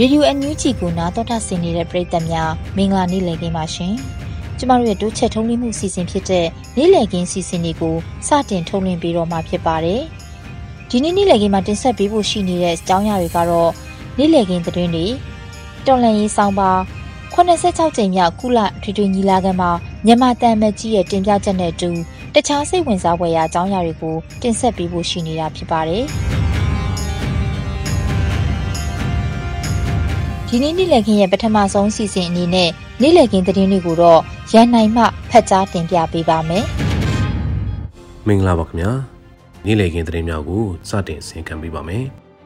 Radio NUG ကိုနားတော်တာဆင်နေတဲ့ပရိသတ်များမင်္ဂလာနေ့လည်ခင်းပါရှင်။ကျမတို့ရဲ့တိုးချက်ထုံးလင်းမှုစီစဉ်ဖြစ်တဲ့နေ့လည်ခင်းစီစဉ်တွေကိုစတင်ထုတ်လွှင့်ပေးတော့မှာဖြစ်ပါတယ်။ဒီနေ့နေ့လည်ခင်းမှာတင်ဆက်ပေးဖို့ရှိနေတဲ့အကြောင်းအရာတွေကတော့နေ့လည်ခင်းသတင်းတွေတော်လန်ရေးဆောင်ပါ86ကြိမ်မြောက်ကုလထွေထွေညီလာခံမှာမြန်မာတန်မကြီးရဲ့တင်ပြချက်နဲ့အတူတခြားစိတ်ဝင်စားဖွယ်ရာအကြောင်းအရာတွေကိုတင်ဆက်ပေးဖို့ရှိနေတာဖြစ်ပါတယ်။ ဒီနေ့နေ့လည်ခင်းရဲ့ပထမဆုံးစီစဉ်အနေနဲ့နေ့လည်ခင်းသတင်းတွေကိုတော့ရန်နိုင်မှဖတ်ကြားတင်ပြပေးပါမယ်။မင်္ဂလာပါခင်ဗျာ။နေ့လည်ခင်းသတင်းများကိုစတင်ဆင်ခံပေးပါမယ်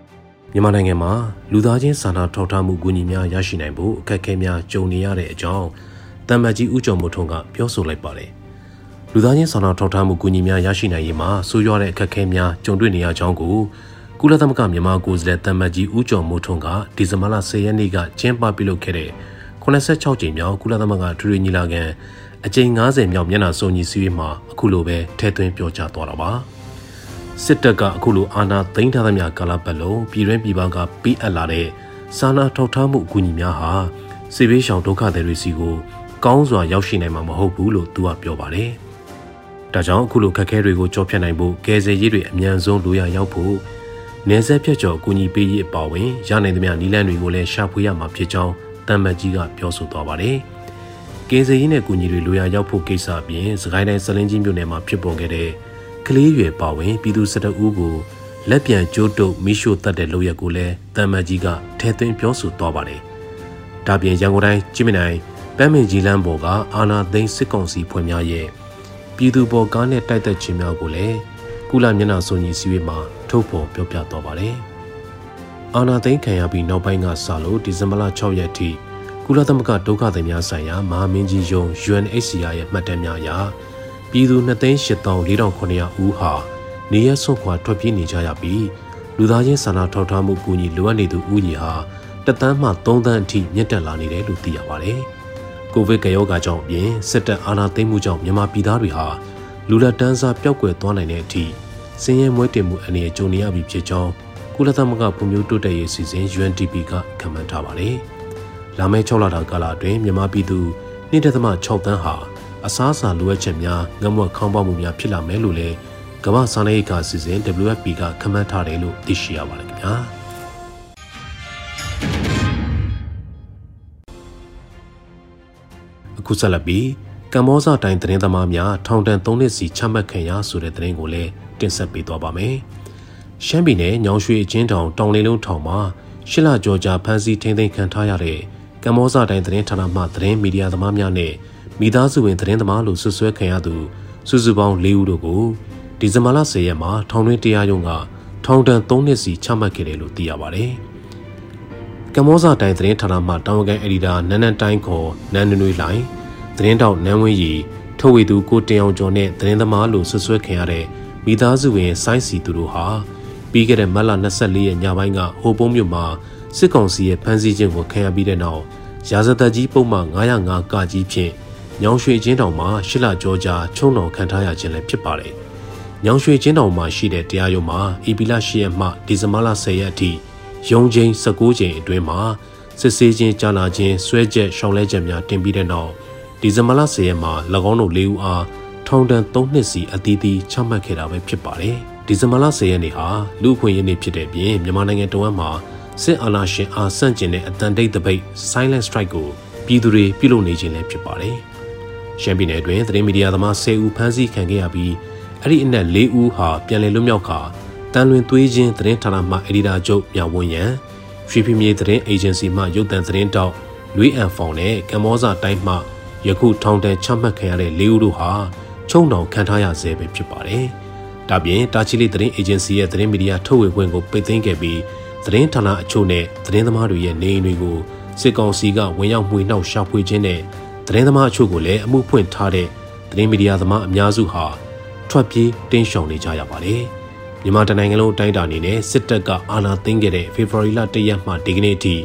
။မြန်မာနိုင်ငံမှာလူသားချင်းစာနာထောက်ထားမှုကူညီများရရှိနိုင်ဖို့အခက်အခဲများကြုံနေရတဲ့အကြောင်းတမ္မကြီးဦးကျော်မိုးထွန်းကပြောဆိုလိုက်ပါတယ်။လူသားချင်းစာနာထောက်ထားမှုကူညီများရရှိနိုင်ရေးမှာဆိုးရွားတဲ့အခက်အခဲများကြုံတွေ့နေရကြောင်းကို ကုလသမဂ္ဂမြန်မာကိုယ်စားလှယ်တမတ်ကြီးဦးကျော်မိုးထွန်းကဒီဇင်ဘာလ10ရက်နေ့ကကျင်းပပြုလုပ်ခဲ့တဲ့86ကြိမ်မြောက်ကုလသမဂ္ဂထူးထူးညီလာခံအကြိမ်90မြောက်မျက်နှာစုံညီစည်းဝေးမှာအခုလိုပဲထည့်သွင်းပြောကြားသွားတာပါစစ်တပ်ကအခုလိုအာဏာသိမ်းထားသမျှကာလပတ်လုံးပြည်တွင်းပြည်ပကပေးအပ်လာတဲ့စာနာထောက်ထားမှုအကူအညီများဟာစစ်ဘေးရှောင်ဒုက္ခသည်တွေစီကိုကောင်းစွာရောက်ရှိနိုင်မှာမဟုတ်ဘူးလို့သူကပြောပါတယ်။ဒါကြောင့်အခုလိုခက်ခဲတွေကိုကြော်ဖြတ်နိုင်ဖို့ကယ်ဆယ်ရေးတွေအမြန်ဆုံးလိုရရောက်ဖို့ နေဆက်ဖြတ်ကျော်ကူညီပေးရေးအပါအဝင်ရနိုင်သမျှနည်းလမ်းတွေကိုလည်းရှာဖွေရမှာဖြစ်ကြောင်းတမ်မတ်ကြီးကပြောဆိုသွားပါတယ်။ကင်းစရေးနဲ့ကူညီတွေလိုရာရောက်ဖို့ကိစ္စအပြင်စကိုင်းတိုင်းစလင်းကြီးမြို့နယ်မှာဖြစ်ပေါ်ခဲ့တဲ့ကလေးရွယ်ပါဝင်ပြည်သူစစ်တအူးကိုလက်ပြန်ကျိုးတုပ်မိရှို့တတ်တဲ့လုပ်ရက်ကိုလည်းတမ်မတ်ကြီးကထဲသွင်းပြောဆိုသွားပါတယ်။ဒါပြင်ရန်ကုန်တိုင်းကြိမနိုင်ပန်းမင်ကြီးလမ်းပေါ်ကအာနာသိန်းစစ်ကောင်စီဖွဲ့များရဲ့ပြည်သူပေါ်ကားနဲ့တိုက်သက်ခြင်းများကိုလည်းကုလမျက်နှာစုံညီစည်းဝေးမှာ ထုတ်ဖော်ပြောပြသွားပါတယ်။အာနာသိန်းခံရပြီးနောက်ပိုင်းကစလို့ဒီဇင်ဘာလ6ရက်ထိကုလသမဂ္ဂဒုက္ခသည်များဆိုင်ရာမဟာမင်းကြီးယုံ UNHCR ရဲ့မှတ်တမ်းများအရပြည်သူ2,84,900ဦးဟာနေရဆွန့်ခွာထွက်ပြေးနေကြရပြီးလူသားချင်းစာနာထောက်ထားမှုကူညီလိုအပ်နေသူဦးရေဟာတသန်းမှ3သန်းအထိမြင့်တက်လာနေတယ်လို့သိရပါတယ်။ကိုဗစ်ကရောဂါကြောင့်အပြင်စစ်တပ်အာဏာသိမ်းမှုကြောင့်မြန်မာပြည်သားတွေဟာလူလက်တန်းစားပျောက်ကွယ်သွားနိုင်တဲ့အထိ စင်းရဲမွဲတင်မှုအနေနဲ့ကြုံနေရပြီဖြစ်ကြောင်းကုလသမဂ္ဂဖွံ့ဖြိုးတိုးတက်ရေးစီစဉ် UNDP ကခန့်မှန်းထားပါတယ်။လာမယ့်6လတာကာလအတွင်းမြန်မာပြည်သူ1.6တန်းဟာအစားအစာလိုအပ်ချက်များငမွက်ခေါင်းပေါက်မှုများဖြစ်လာမယ်လို့လည်းကမ္ဘာစားနပ်ရိက္ခာစီစဉ် WFP ကခန့်မှန်းထားတယ်လို့သိရှိရပါတယ်ခင်ဗျာ။အခုဆက်လက်ပြီး ကမ္ဘောဇတိုင်းသတင်းသမားများထောင်ဒဏ်၃နှစ်စီချမှတ်ခံရဆိုတဲ့သတင်းကိုလည်းတင်ဆက်ပေးသွားပါမယ်။ရှမ်းပြည်နယ်ညောင်ရွှေအချင်းတောင်တောင်လေးလုံးထောင်မှာရှစ်လကျော်ကြာဖမ်းဆီးထိန်းသိမ်းခံထားရတဲ့ကမ္ဘောဇတိုင်းသတင်းဌာနမှသတင်းမီဒီယာသမားများနဲ့မိသားစုဝင်သတင်းသမားလို့ဆွဆွဲခံရသူစုစုပေါင်း၄ဦးတို့ကိုဒီဇင်ဘာလ10ရက်မှာထောင်တွင်းတရားရုံးကထောင်ဒဏ်3နှစ်စီချမှတ်ခဲ့တယ်လို့သိရပါတယ်။ကမ္ဘောဇတိုင်းသတင်းဌာနမှတာဝန်ခံအက်ဒီတာနန်းနန်းတိုင်းခေါ်နန်းနွေလိုင် သတင်းတောက်နန်းဝင်းရီထုတ်ဝေသူကိုတင်အောင်ကျော်နဲ့သတင်းသမားလို့ဆွဆွဲခံရတဲ့မိသားစုဝင်ဆိုင်းစီသူတို့ဟာပြီးခဲ့တဲ့မတ်လ24ရက်ညပိုင်းကဟိုပုံးမြို့မှာစစ်ကောင်စီရဲ့ဖမ်းဆီးခြင်းကိုခံရပြီးတဲ့နောက်ရာဇသက်ကြီးပုံမှန်905ကကြီးဖြင့်ညောင်ရွှေချင်းတောင်မှာရှစ်လကျော်ကြာချုံတော်ခံထားရခြင်းလည်းဖြစ်ပါတယ်။ညောင်ရွှေချင်းတောင်မှာရှိတဲ့တရားရုံးမှာဧပြီလ10ရက်မှဒီဇင်ဘာလ10ရက်အထိရုံးချိန်19ချိန်အတွင်းမှာစစ်ဆေးခြင်းကြားနာခြင်းဆွဲချက်ရှောင်လဲချက်များတင်ပြီးတဲ့နောက် ဒီဇင်ဘာလ10ရက်မှာ၎င်းတို့၄ဦးအားထောင်ဒဏ်3နှစ်စီအသီးသီးချမှတ်ခဲ့တာပဲဖြစ်ပါတယ်။ဒီဇင်ဘာလ10ရက်နေ့ဟာလူ့အခွင့်အရေးနေ့ဖြစ်တဲ့ပြင်မြန်မာနိုင်ငံတဝန်းမှာစစ်အာဏာရှင်အားဆန့်ကျင်တဲ့အတန်တိတ်တပိတ် Silent Strike ကိုပြည်သူတွေပြုလုပ်နေခြင်းလည်းဖြစ်ပါတယ်။ရှမ်းပြည်နယ်အတွင်းသတင်းမီဒီယာသမား10ဦးဖမ်းဆီးခံခဲ့ရပြီးအဲ့ဒီအနက်4ဦးဟာပြန်လည်လွတ်မြောက်ခါတန်လွင်သွေးချင်းသတင်းဌာနမှအက်ဒီတာချုပ်မြဝန်းရန်ရွှေဖီမြေသတင်းအေဂျင်စီမှရုပ်သံသတင်းတောက်လွေးအန်ဖောင်နဲ့ကမ္ဘောဇာတိုင်းမှ ယခုထောင်ဒဏ်ချမှတ်ခံရတဲ့၄ဦးတို့ဟာချုံတောင်ခံထားရဆဲပဲဖြစ်ပါတယ်။ဒါပြင်တာချီလီသတင်းအေဂျင်စီရဲ့သတင်းမီဒီယာထုတ်ဝေခွင့်ကိုပိတ်သိမ်းခဲ့ပြီးသတင်းဌာနအချို့နဲ့သတင်းသမားတွေရဲ့နေအိမ်တွေကိုစစ်ကောင်စီကဝင်ရောက်မှွေနှောက်ရှာဖွေခြင်းနဲ့သတင်းသမားအချို့ကိုလည်းအမှုဖွင့်ထားတဲ့သတင်းမီဒီယာသမားအများစုဟာထွက်ပြေးတင်းရှောင်နေကြရပါတယ်။မြန်မာတနိုင်ငံလုံးအတိုင်းအတာအနေနဲ့စစ်တပ်ကအာဏာသိမ်းခဲ့တဲ့ဖေဖော်ဝါရီလ၁ရက်မှဒီကနေ့အထိ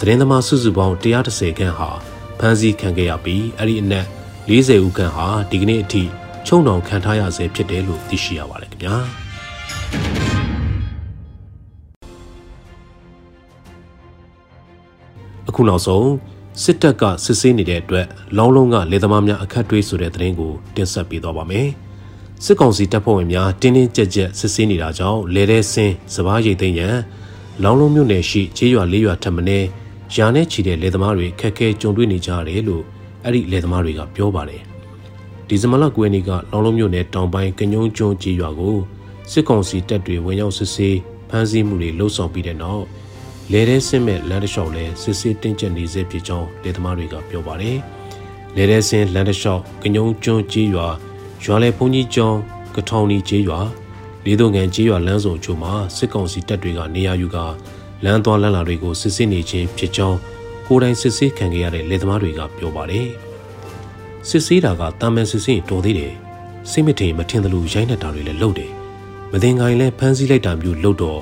သတင်းသမားစုစုပေါင်း130ခန်းဟာ ဖမ်းဆီးခံခဲ့ရပြီးအဲ့ဒီအနက်40ဦးခန့်ဟာဒီကနေ့အထိချုံတောင်ခံထားရဆဲဖြစ်တယ်လို့သိရှိရပါတယ်ခင်ဗျာအခုနောက်ဆုံးစစ်တပ်ကစစ်ဆေးနေတဲ့အတွက်လောင်းလုံးကလေသမားများအခက်တွေးဆိုတဲ့သတင်းကိုတင်ဆက်ပေးသွားပါမယ်စစ်ကောင်စီတပ်ဖွဲ့ဝင်များတင်းတင်းကြပ်ကြပ်စစ်ဆေးနေတာကြောင့်လေတဲ့ဆင်းစပားရိတ်သိမ်းရန်လောင်းလုံးမြို့နယ်ရှိခြေရွာလေးရွာထပ်မင်း ရာနဲ့ချီတဲ့လေသမားတွေခက်ခဲကြုံတွေ့နေကြရတယ်လို့အဲ့ဒီလေသမားတွေကပြောပါတယ်ဒီဇင်ဘာလ9ရက်နေ့ကလောင်လုံးမြို့နယ်တောင်ပိုင်းကညုံကျွန်းကြီးရွာကိုစစ်ကောင်စီတပ်တွေဝင်ရောက်စစ်ဆေးဖမ်းဆီးမှုတွေလှုပ်ဆောင်ပြီးတဲ့နောက်လေထဲဆင်းမဲ့လမ်းတစ်လျှောက်လဲစစ်ဆေးတင်းကျပ်နေစေဖြစ်ကြောင်းလေသမားတွေကပြောပါတယ်လေထဲဆင်းလမ်းတစ်လျှောက်ကညုံကျွန်းကြီးရွာရွာလေဘုံကြီးကျောင်းကထောင်နီကြီးရွာလေးတို့ငန်ကြီးရွာလမ်းစုံချို့မှာစစ်ကောင်စီတပ်တွေကနေရာယူကာ လမ်းသွားလမ်းလာတွေကိုစစ်ဆေးနေခြင်းဖြစ်ကြောင်းကိုယ်တိုင်စစ်ဆေးခံခဲ့ရတဲ့လက်သမားတွေကပြောပါတယ်။စစ်ဆေးတာကတာမန်စစ်ဆေးတော်သေးတယ်။စိတ်မထင်မထင်သလိုရိုက်နှက်တာတွေလည်းလုပ်တယ်။မတင်ကိုင်းလည်းဖမ်းဆီးလိုက်တာမျိုးလုပ်တော့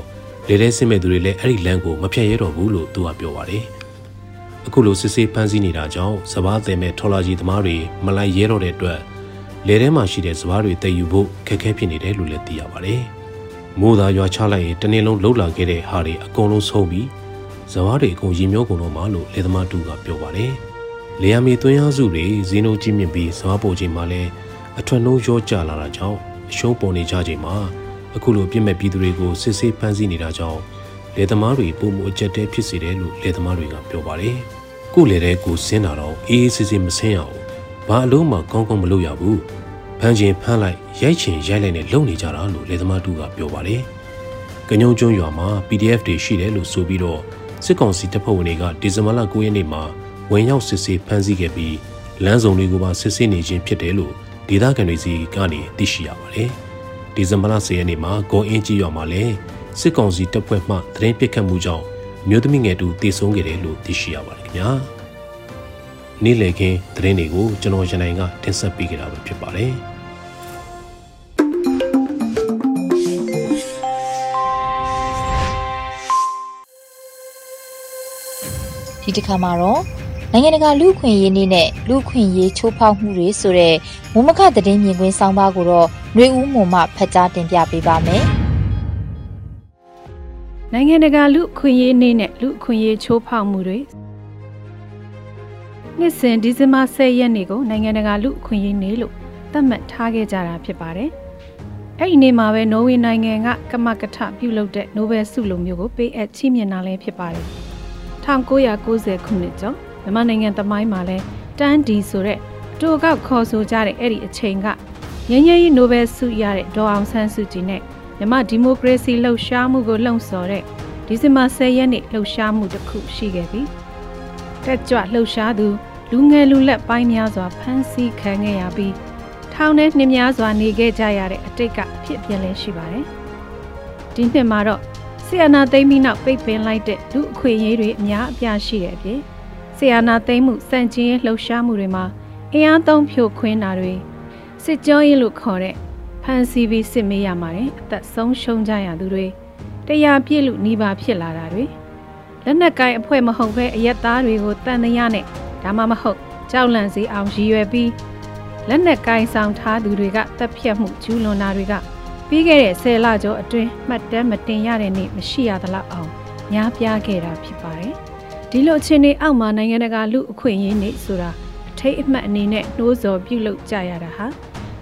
လေထဲစစ်မဲ့သူတွေလည်းအဲ့ဒီလမ်းကိုမဖြတ်ရတော့ဘူးလို့သူကပြောပါတယ်။အခုလိုစစ်ဆေးဖမ်းဆီးနေတာကြောင့်စဘာသည်မဲ့ထော်လာကြီးသမားတွေမလိုက်ရဲတော့တဲ့အတွက်လေထဲမှာရှိတဲ့စဘာတွေတည်ယူဖို့ခက်ခဲဖြစ်နေတယ်လို့လည်းသိရပါတယ်။ မိုးသာရွာချလိုက်ရင်တနေ့လုံးလှုပ်လာခဲ့တဲ့ဟာတွေအကုန်လုံးဆုံးပြီးဇဝါတွေအကုန်ရင်မျိုးကုန်တော့မှလို့လေသမားတူကပြောပါတယ်။လေယာမီသွင်းအားစုတွေဇင်းတို့ကြီးမြင့်ပြီးဇဝါပိုချိန်မှာလည်းအထွတ်နှုံးရောကြလာတာကြောင့်အရှုံးပေါ်နေကြချိန်မှာအခုလိုပြစ်မဲ့ပြည်သူတွေကိုစစ်ဆေးဖမ်းဆီးနေတာကြောင့်လေသမားတွေပုံမှုအကျက်တဲဖြစ်စေတယ်လို့လေသမားတွေကပြောပါတယ်။ကို့လေတဲ့ကိုစင်းတာတော့အေးအေးဆေးဆေးမစင်းရအောင်။ဘာအလုံးမှကောင်းကောင်းမလုပ်ရဘူး။ ဖမ်းခြင်းဖမ်းလိုက်ရိုက်ချင်ရိုက်လိုက်နဲ့လုံနေကြတာလို့လေသမားတူကပြောပါတယ်။ကညုံကျွန်းရွာမှာ PDF တွေရှိတယ်လို့ဆိုပြီးတော့စစ်ကောင်စီတပ်ဖွဲ့ဝင်တွေကဒီဇင်ဘာလ9ရက်နေ့မှာဝင်ရောက်စစ်ဆေးဖမ်းဆီးခဲ့ပြီးလမ်းစုံတွေကိုပါစစ်ဆေးနေခြင်းဖြစ်တယ်လို့ဒေသခံတွေစီကနေသိရှိရပါတယ်။ဒီဇင်ဘာလ10ရက်နေ့မှာဂွန်အင်းကြီးရွာမှာလည်းစစ်ကောင်စီတပ်ဖွဲ့မှသတင်းပစ်ခတ်မှုကြောင့်မြို့သမီးငယ်တူတေဆုံးခဲ့တယ်လို့သိရှိရပါတယ်ခင်ဗျာ။ နေ့လည်ခင်းသတင်းတွေကိုကျွန်တော်ရန်နိုင်ကတင်ဆက်ပေးကြတာပဲဖြစ်ပါတယ်။ဒီတစ်ခါမှာတော့နိုင်ငံတကာလူခွင့်ရေးနေ့နဲ့လူခွင့်ရေးချိုးဖောက်မှုတွေဆိုတဲ့မုံမခသတင်းမြင်ကွင်းဆောင်းပါးကိုတော့ຫນွေဦးမုံမှဖတ်ကြားတင်ပြပေးပါမယ်။နိုင်ငံတကာလူခွင့်ရေးနေ့နဲ့လူခွင့်ရေးချိုးဖောက်မှုတွေ နှစ်စဉ်ဒီဇင်ဘာ10ရက်နေ့ကိုနိုင်ငံတကာလူအခွင့်အရေးနေ့လို့သတ်မှတ်ထားခဲ့ကြတာဖြစ်ပါတယ်။အဲ့ဒီနေ့မှာပဲနော်ဝေနိုင်ငံကကမကထပြုလုပ်တဲ့နိုဘယ်ဆုလိုမျိုးကိုပေးအပ်ချီးမြှင့်တာလည်းဖြစ်ပါတယ်။1990ခုနှစ်ကျော်မြန်မာနိုင်ငံသမိုင်းမှာလဲတန်းဒီဆိုတဲ့တူကောက်ခေါ်ဆိုကြတဲ့အဲ့ဒီအချိန်ကငញ្ញရေးနိုဘယ်ဆုရတဲ့ဒေါ်အောင်ဆန်းစုကြည်နဲ့မြန်မာဒီမိုကရေစီလှုပ်ရှားမှုကိုလှုံ့ဆော်တဲ့ဒီဇင်ဘာ10ရက်နေ့လှုပ်ရှားမှုတစ်ခုရှိခဲ့ပြီ။ တက်ကြွလှုပ်ရှားသူလူငယ်လူလက်ပိုင်းများစွာဖမ်းဆီးခံခဲ့ရပြီးထောင်ထဲနှင်းများစွာနေခဲ့ကြရတဲ့အတိတ်ကအဖြစ်ပြန်လဲရှိပါတယ်။ဒီနှစ်မှာတော့ဆီယနာသိမ်းပြီးနောက်ပိတ်ပင်လိုက်တဲ့လူအခွင့်အရေးတွေအများအပြားရှိတဲ့အပြင်ဆီယနာသိမ်းမှုစန့်ကျင်ရေးလှုပ်ရှားမှုတွေမှာအင်အားသုံးဖြိုခွင်းတာတွေစစ်ကြောရေးလို့ခေါ်တဲ့ဖန်စီပြီးစစ်မေးရမှာတဲ့အသက်ဆုံးရှုံးကြရသူတွေတရားပြည့်လူနှီးပါဖြစ်လာတာတွေ လက်နက်ကိုင်အဖွဲ့မဟုတ်ဘဲအရက်သားတွေကိုတန်တရားနဲ့ဒါမှမဟုတ်ကြောက်လန့်စေအောင်ရည်ရွယ်ပြီးလက်နက်ကိုင်ဆောင်ထားသူတွေကတပ်ဖြတ်မှုကျူးလွန်တာတွေကပြီးခဲ့တဲ့10လကျော်အတွင်းမှတ်တမ်းမတင်ရတဲ့နေ့မရှိရသလောက်အောင်များပြားခဲ့တာဖြစ်ပါတယ်။ဒီလိုအခြေအနေအောက်မှာနိုင်ငံတကာလူအခွင့်အရေးနေ့ဆိုတာအထိတ်အမှတ်အနေနဲ့နှိုးဆော်ပြုလုပ်ကြရတာဟာ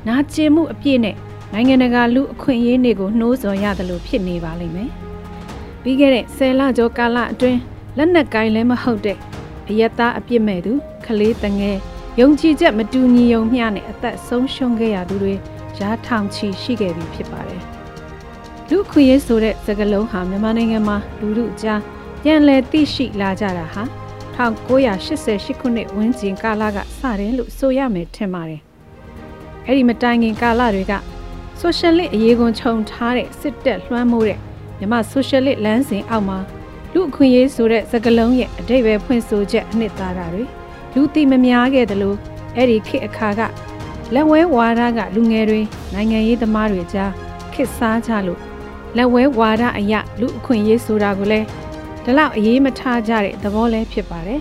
နာကျင်မှုအပြည့်နဲ့နိုင်ငံတကာလူအခွင့်အရေးတွေကိုနှိုးဆော်ရတယ်လို့ဖြစ်နေပါလိမ့်မယ်။ ပြီးခဲ့တဲ့10လကျော်ကာလအတွင်းလက်နက်ကိုင်းလည်းမဟုတ်တဲ့အယက်သားအပြစ်မဲ့သူခလေးတငယ်ယုံကြည်ချက်မတူညီုံမျှနဲ့အသက်ဆုံးရှုံးခဲ့ရသူတွေရားထောင်ချီရှိခဲ့ပြီဖြစ်ပါတယ်။လူခွင့်ရေးဆိုတဲ့စကားလုံးဟာမြန်မာနိုင်ငံမှာလူလူကြားပြန်လည်သိရှိလာကြတာဟာ1988ခုနှစ်ဝန်းကျင်ကာလကစတယ်လို့ဆိုရမယ်ထင်ပါတယ်။အဲ့ဒီမတိုင်ခင်ကာလတွေကဆိုရှယ်လစ်အရေးကွန်ခြုံထားတဲ့စစ်တပ်လွှမ်းမိုးတဲ့ မြန်မာဆိုရှယ်လစ်လမ်းစဉ်အောက်မှာလူအခွင့်အရေးဆိုတဲ့စကားလုံးရဲ့အတိတ်ပဲဖွင့်ဆိုချက်အနှစ်သာရတွေလူသိမများခဲ့တယ်လို့အဲ့ဒီခေတ်အခါကလက်ဝဲဝါဒကလူငယ်တွေနိုင်ငံရေးသမားတွေကြားခစ်စားကြလို့လက်ဝဲဝါဒအရလူအခွင့်အရေးဆိုတာကိုလည်းဒီလောက်အရေးမထားကြတဲ့သဘောလည်းဖြစ်ပါတယ်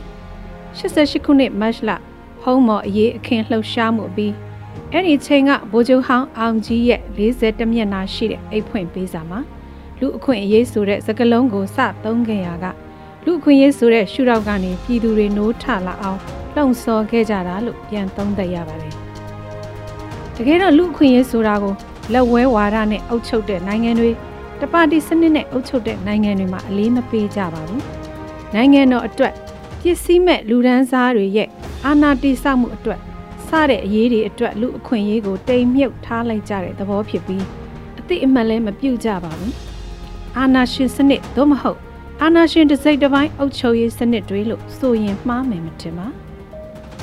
88ခုနှစ်မတ်လဟုံးမော်အရေးအခင်းလှုပ်ရှားမှုပြီးအဲ့ဒီချိန်ကဗိုလ်ချုပ်ဟောင်းအောင်ကြီးရဲ့40မျက်နှာရှိတဲ့အိတ်ဖွင့်ပေးစာမှာ လူအခွင့်အရေးဆိုတဲ့စကားလုံးကိုစသုံးခဲ့ရကလူအခွင့်အရေးဆိုတဲ့ရှုထောင့်ကနေပြည်သူတွေနိုးထလာအောင်လှုံ့ဆော်ခဲ့ကြတာလို့ပြန်သုံးသပ်ရပါတယ်။တကယ်တော့လူအခွင့်အရေးဆိုတာကိုလက်ဝဲဝါဒနဲ့အုပ်ချုပ်တဲ့နိုင်ငံတွေတပါတီစနစ်နဲ့အုပ်ချုပ်တဲ့နိုင်ငံတွေမှာအလေးမပေးကြပါဘူး။နိုင်ငံတော်အတွက်ပစ္စည်းမဲ့လူဒန်းစားတွေရဲ့အာဏာတိစောက်မှုအတွက်စတဲ့အရေးတွေအတွက်လူအခွင့်အရေးကိုတိမ်မြုပ်ထားလိုက်ကြတဲ့သဘောဖြစ်ပြီးအတိအမှန်လည်းမပြုတ်ကြပါဘူး။ အာဏာရှင်စနစ်သို့မဟုတ်အာဏာရှင်တစိမ့်တစ်ပိုင်းအုပ်ချုပ်ရေးစနစ်တွေလို့ဆိုရင်မှားမယ်မထင်ပါ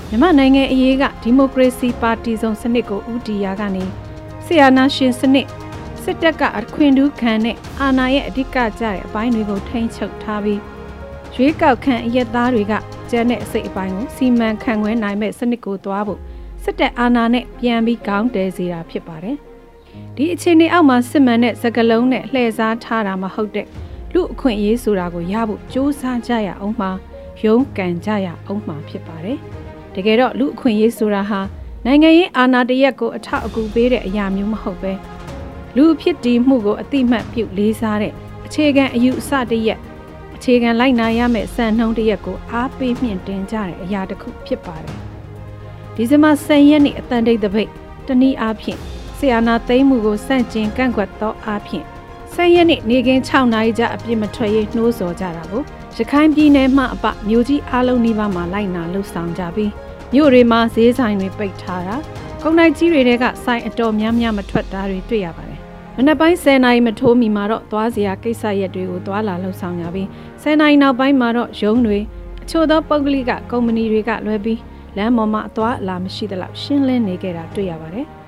မြန်မာနိုင်ငံအရေးကဒီမိုကရေစီပါတီစုံစနစ်ကိုဦးတည်ရာကနေဆီယာနာရှင်စနစ်စစ်တပ်ကအခွင့်ထူးခံတဲ့အာဏာရဲ့အဓိကကျတဲ့အပိုင်းတွေကိုထိန်းချုပ်ထားပြီးရွေးကောက်ခံအရက်သားတွေကကျန်းတဲ့အစိတ်အပိုင်းကိုစီမံခန့်ခွဲနိုင်မဲ့စနစ်ကိုသွားဖို့စစ်တပ်အာဏာနဲ့ပြန်ပြီးကောင်းတဲစေတာဖြစ်ပါတယ်။ ဒီအခြေအနေအောက်မှာစစ်မှန်တဲ့စကလုံးနဲ့လှည့်စားထားတာမဟုတ်တဲ့လူအခွင့်အရေးဆိုတာကိုရဖို့စ조사ကြရအောင်မှာရုန်းကန်ကြရအောင်မှာဖြစ်ပါတယ်။တကယ်တော့လူအခွင့်အရေးဆိုတာဟာနိုင်ငံရေးအာဏာတရက်ကိုအထောက်အကူပေးတဲ့အရာမျိုးမဟုတ်ပဲလူဖြစ်တည်မှုကိုအတိမတ်ပြုလေးစားတဲ့အခြေခံအယူအဆတရက်အခြေခံလိုက်နာရမယ့်စံနှုန်းတရက်ကိုအားပေးမြင့်တင်ကြတဲ့အရာတစ်ခုဖြစ်ပါတယ်။ဒီဇင်ဘာ10ရက်နေ့အတန်တိတ်တပိတ်တနည်းအားဖြင့် ဆီယာနာသိမ်းမှုကိုစန့်ကျင်ကန့်ကွက်သောအားဖြင့်10ရက်နေ့နေကင်း6နာရီကြာအပြစ်မထွက်ရေးနှိုးဆော်ကြတာကိုရခိုင်ပြည်နယ်မှအပမြို့ကြီးအားလုံးနီးပါးမှာလိုက်နာလှုပ်ဆောင်ကြပြီးမြို့တွေမှာဈေးဆိုင်တွေပိတ်ထားတာကုန်တိုက်ကြီးတွေကဆိုင်အတော်များများမထွက်တာတွေတွေ့ရပါတယ်။မနက်ပိုင်း10နာရီမထိုးမီမှာတော့သွားစရာကိစ္စရက်တွေကိုသွားလာလှုပ်ဆောင်ကြပြီး10နာရီနောက်ပိုင်းမှာတော့ရုံးတွေအချို့သောပုဂ္ဂလိကကုမ္ပဏီတွေကလွဲပြီးလမ်းပေါ်မှာအသွားအလာမရှိသလောက်ရှင်းလင်းနေကြတာတွေ့ရပါတယ်။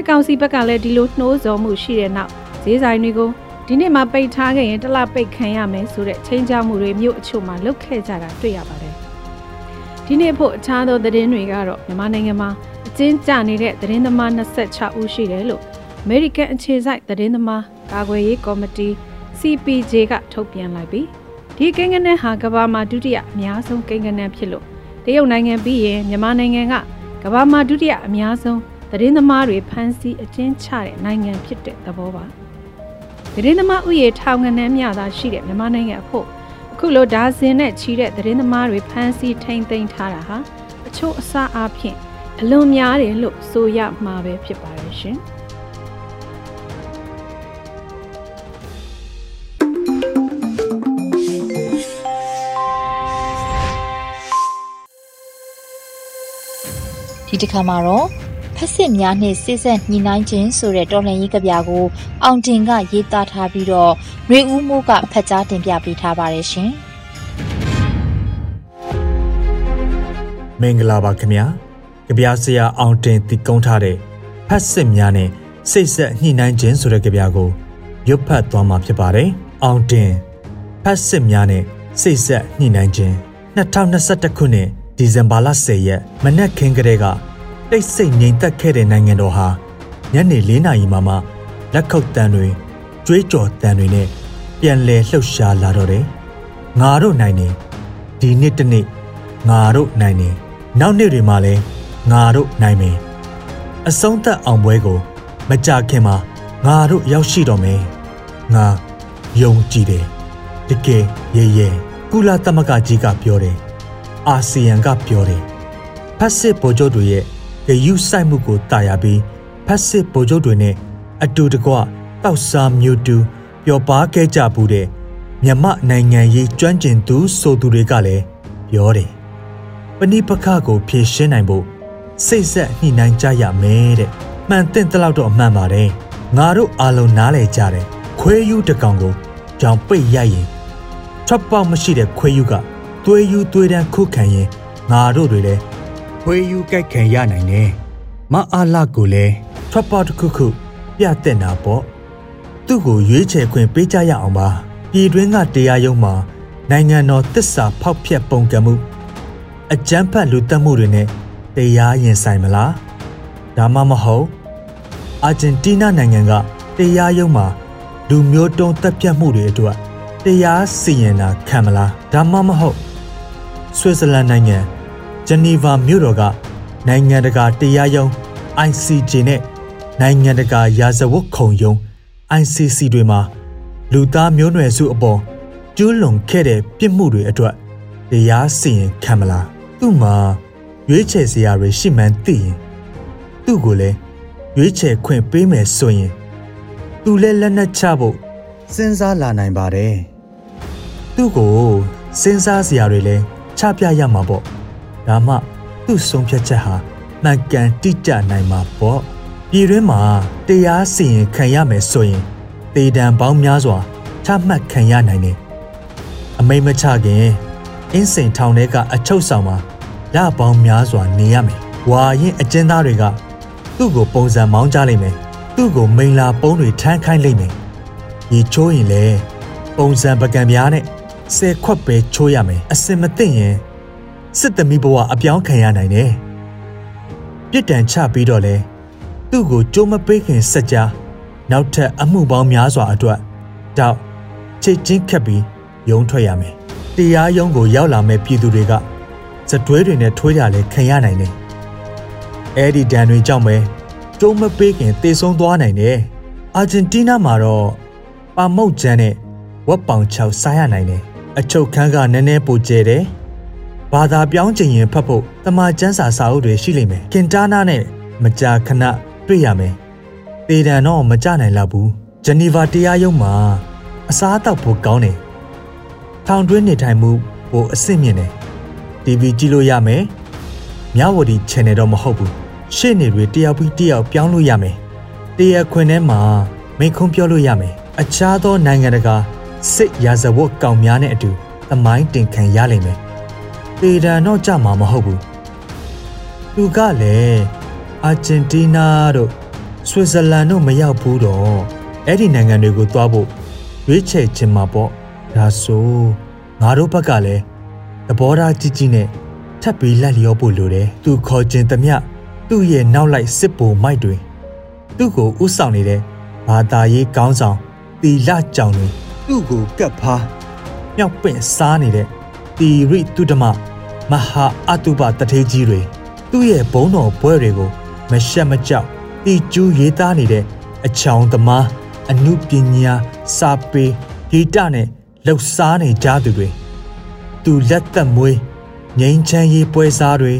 စစ်ကောင်စီဘက်ကလည်းဒီလိုနှိုးဆော်မှုရှိတဲ့နောက်ဈေးဆိုင်တွေကိုဒီနေ့မှပိတ်ထားခဲ့ရင်တစ်လပိတ်ခံရမယ်ဆိုတဲ့ချင်းချမှုတွေမြို့အချို့မှာလုပ်ခဲ့ကြတာတွေ့ရပါတယ်။ဒီနေ့ဖို့အခြားသောသတင်းတွေကတော့မြန်မာနိုင်ငံမှာအကျဉ်းကျနေတဲ့သတင်းသမား26ဦးရှိတယ်လို့ American အခြေစိုက်သတင်းသမားကာကွယ်ရေးကော်မတီ CPJ ကထုတ်ပြန်လိုက်ပြီးဒီကိန်းဂဏန်းဟာကမ္ဘာမှာဒုတိယအများဆုံးကိန်းဂဏန်းဖြစ်လို့တရုတ်နိုင်ငံပြီးရင်မြန်မာနိုင်ငံကကမ္ဘာမှာဒုတိယအများဆုံး သတင်းသမားတွေဖမ်းဆီးအကျဉ်းချတဲ့နိုင်ငံဖြစ်တဲ့သဘောပါ။သတင်းသမားဥယေထောင်ငန်းများသာရှိတဲ့မြန်မာနိုင်ငံအဖို့အခုလိုဒါဇင်နဲ့ချီတဲ့သတင်းသမားတွေဖမ်းဆီးထိန်သိမ်းထားတာဟာအချို့အစားအဖြင့်အလွန်များတယ်လို့ဆိုရမှာပဲဖြစ်ပါတယ်ရှင်ဒီတစ်ခါမှာတော့ ဖက်စစ်များနှင့်စစ်ဆက်ညှိနှိုင်းခြင်းဆိုတဲ့တော်လှန်ရေးကဗျာကိုအောင်တင်ကရေးသားထားပြီးတော့ရွေဦးမိုးကဖတ်ကြားတင်ပြပေးထားပါတယ်ရှင်။မင်္ဂလာပါခင်ဗျာ။ကြဗျာဆရာအောင်တင်တည်ကုန်းထားတဲ့ဖက်စစ်များနဲ့စိတ်ဆက်ညှိနှိုင်းခြင်းဆိုတဲ့ကြဗျာကိုရွတ်ဖတ်သွားမှာဖြစ်ပါတယ်။အောင်တင်ဖက်စစ်များနဲ့စိတ်ဆက်ညှိနှိုင်းခြင်း2021ခုနှစ်ဒီဇင်ဘာလ10ရက်မနက်ခင်းကလေးက တိတ်ဆိတ်ငြိမ်သက်ခဲ့တဲ့နိုင်ငံတော်ဟာညနေ၄နာရီမှမှလက်ခုပ်တန်တွေကြွေးကြော်တန်တွေနဲ့ပြန်လည်လှုပ်ရှားလာတော့တယ်။ငါတို့နိုင်နေဒီနှစ်တစ်နှစ်ငါတို့နိုင်နေနောက်နှစ်တွေမှာလည်းငါတို့နိုင်မယ်။အဆုံးသက်အောင်ပွဲကို မကြခင်မှာငါတို့ရောက်ရှိတော့မယ်။ငါယုံကြည်တယ်။တကယ်ရဲရဲကုလသမဂ္ဂကြီးကပြောတယ်။အာဆီယံကပြောတယ်။ဖက်စစ်ဗိုလ်ချုပ်တွေရဲ့ ဂယုစိုက်မှုကိုတာယာပြီးဖက်စစ်ဗိုလ်ချုပ်တွေနဲ့အတူတကွတောက်စားမျိုးတူပျော်ပါခဲ့ကြဘူးတဲ့မြမနိုင်ငံရေးကျွမ်းကျင်သူဆိုသူတွေကလည်းပြောတယ်ပဏိပခကိုဖြေရှင်းနိုင်ဖို့စိတ်ဆက်ညှိနှိုင်းကြရမယ်တဲ့မှန်တဲ့တလောက်တော့အမှန်ပါတယ်ငါတို့အားလုံးနားလည်ကြတယ်ခွေးယူတကောင်ကိုကြောင်ပိတ်ရိုက်ရင်ထွက်ပေါက်မရှိတဲ့ခွေးယူကသွေးယူသွေးတန်းခုခံရင်ငါတို့တွေလည်း ခွေးယူကြိုက်ခံရနိုင်တယ်မအားလာကိုလည်းထွက်ပေါက်တစ်ခုခုပြတဲ့နာပေါ့သူ့ကိုရွေးချယ်ခွင့်ပေးကြရအောင်ပါပြည်တွင်းကတရားရုံးမှာနိုင်ငံတော်တစ္ဆာဖောက်ဖျက်ပုံကမှုအကြမ်းဖက်လူတက်မှုတွေနဲ့တရားရင်ဆိုင်မလားဒါမှမဟုတ်အာဂျင်တီးနားနိုင်ငံကတရားရုံးမှာလူမျိုးတုံးတပ်ဖြတ်မှုတွေအတွက်တရားစီရင်တာခံမလားဒါမှမဟုတ်ဆွစ်ဇာလန်နိုင်ငံ ဂျနီဗာမြို့တော်ကနိုင်ငံတကာတရားရုံး ICJ နဲ့နိုင်ငံတကာရာဇဝတ်ခုံရုံး ICC တွေမှာလူသားမျိုးနွယ်စုအပေါ်ကျူးလွန်ခဲ့တဲ့ပြစ်မှုတွေအတွက်တရားစီရင်ခံမလားသူ့မှာရွေးချယ်စရာတွေရှိမှန်းသိရင်သူ့ကိုလည်းရွေးချယ်ခွင့်ပေးမယ်ဆိုရင်သူလည်းလက်နက်ချဖို့စဉ်းစားလာနိုင်ပါတယ်သူ့ကိုစဉ်းစားစရာတွေလည်းချပြရမှာပေါ့ ဒါမှသူ့ဆုံးဖြတ်ချက်ဟာမှန်ကန်တိကျနိုင်မှာပေါ့ပြည်တွင်းမှာတရားစီရင်ခံရမယ်ဆိုရင်တေတံပေါင်းများစွာချမှတ်ခံရနိုင်တယ်အမိတ်မချခင်အင်းစိန်ထောင်ထဲကအချုပ်ဆောင်မှာရပေါင်းများစွာနေရမယ်ဝါရင်အကျဉ်းသားတွေကသူ့ကိုပုံစံမောင်းကြလိမ့်မယ်သူ့ကိုမိန်လာပုံးတွေထမ်းခိုင်းလိမ့်မယ်ရေချိုးရင်လေပုံစံပကံပြားနဲ့ဆယ်ခွက်ပဲချိုးရမယ်အစင်မသိရင် စစ်သမီးဘဝအပြောင်းခံရနိုင်တယ်ပြစ်ဒဏ်ချပြီးတော့လေသူ့ကိုကြိုးမပေးခင်စက်ကြားနောက်ထပ်အမှုပေါင်းများစွာအတွက်တောက်ချစ်ချင်းခက်ပြီးယုံထွက်ရမယ်တရားရုံးကိုရောက်လာမဲ့ပြည်သူတွေကစတွဲတွေနဲ့ထွေးကြလဲခံရနိုင်တယ်အဲ့ဒီဒဏ်တွေကြောင့်ပဲကြိုးမပေးခင်တေဆုံးသွားနိုင်တယ်အာဂျင်တီးနားမှာတော့ပါမုတ်ကျန်းနဲ့ဝက်ပောင်ချောက်စားရနိုင်တယ်အချုပ်ခန်းကနည်းနည်းပိုကျဲတယ် ဘာသာပြောင်းချင်ရင်ဖတ်ဖို့တမန်ကျန်းစာစာအုပ်တွေရှိလိမ့်မယ်ခင်တားနာနဲ့မကြာခဏတွေ့ရမယ်ပေဒံတော့မကြနိုင်လောက်ဘူးဂျနီဗာတရားရုံးမှာအစားအသောက်ဖို့ကောင်းတယ်ထောင်တွင်းနေထိုင်မှုပိုအဆင့်မြင့်တယ် TV ကြည့်လို့ရမယ်မြဝတီ channel တော့မဟုတ်ဘူးရှေ့နေတွေတယောက်ပြီးတယောက်ပြောင်းလို့ရမယ်တရားခွင်ထဲမှာမိန့်ခွန်းပြောလို့ရမယ်အခြားသောနိုင်ငံတကာစစ်ရာဇဝတ်ကောင်များနဲ့အတူသမိုင်းတင်ခံရလိမ့်မယ် ပေဒံတော့ကြမှာမဟုတ်ဘူးသူကလည်းအာဂျင်တီးနားတို့ဆွစ်ဇာလန်တို့မရောက်ဘူးတော့အဲ့ဒီနိုင်ငံတွေကိုသွားဖို့ရွေးချယ်ခြင်းမှာပေါ့ဒါဆိုငါတို့ဘက်ကလည်းသဘောထားကြီးကြီးနဲ့ထပ်ပြီးလက်လျောဖို့လိုတယ်သူခေါ်ခြင်းတမျှသူ့ရဲ့နောက်လိုက်စစ်ဘုံမိုက်တွေသူ့ကိုဥဆောင်နေတဲ့ဘာသာရေးကောင်းဆောင်တီလကြောင်တွေသူ့ကိုကပ်ဖားမြောက်ပင့်စားနေတဲ့ တီရိတုဒမမဟာအတုပတထေးကြီးတွေသူ့ရဲ့ဘုံတော်ဘွဲတွေကိုမရှက်မကြောက်တီကျူးရေးသားနေတဲ့အချောင်သမားအမှုပညာစာပေဂီတနဲ့လှုပ်ရှားနေကြသူတွေသူလက်သက်မွေးငိမ့်ချမ်းရေးပွဲစားတွေ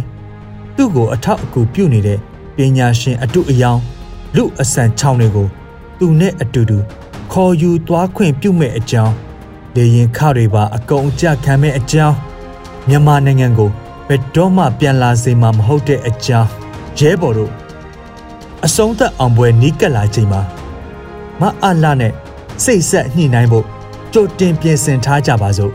သူ့ကိုအထောက်အကူပြုနေတဲ့ပညာရှင်အတုအယောင်လူအဆန်ချောင်းတွေကိုသူနဲ့အတူတူခေါ်ယူသွားခွင့်ပြုမဲ့အကြောင်း လေရင်ခတွေပါအကုန်အကျခံမဲ့အကြောင်းမြန်မာနိုင်ငံကိုဘယ်တော့မှပြန်လာစေမှာမဟုတ်တဲ့အကြောင်းရဲဘော်တို့အဆုံးသက်အောင်ပွဲနီးကပ်လာချိန်မှာမအလာနဲ့စိတ်ဆက်ညှိနှိုင်းဖို့ကြိုတင်ပြင်ဆင်ထားကြပါစို့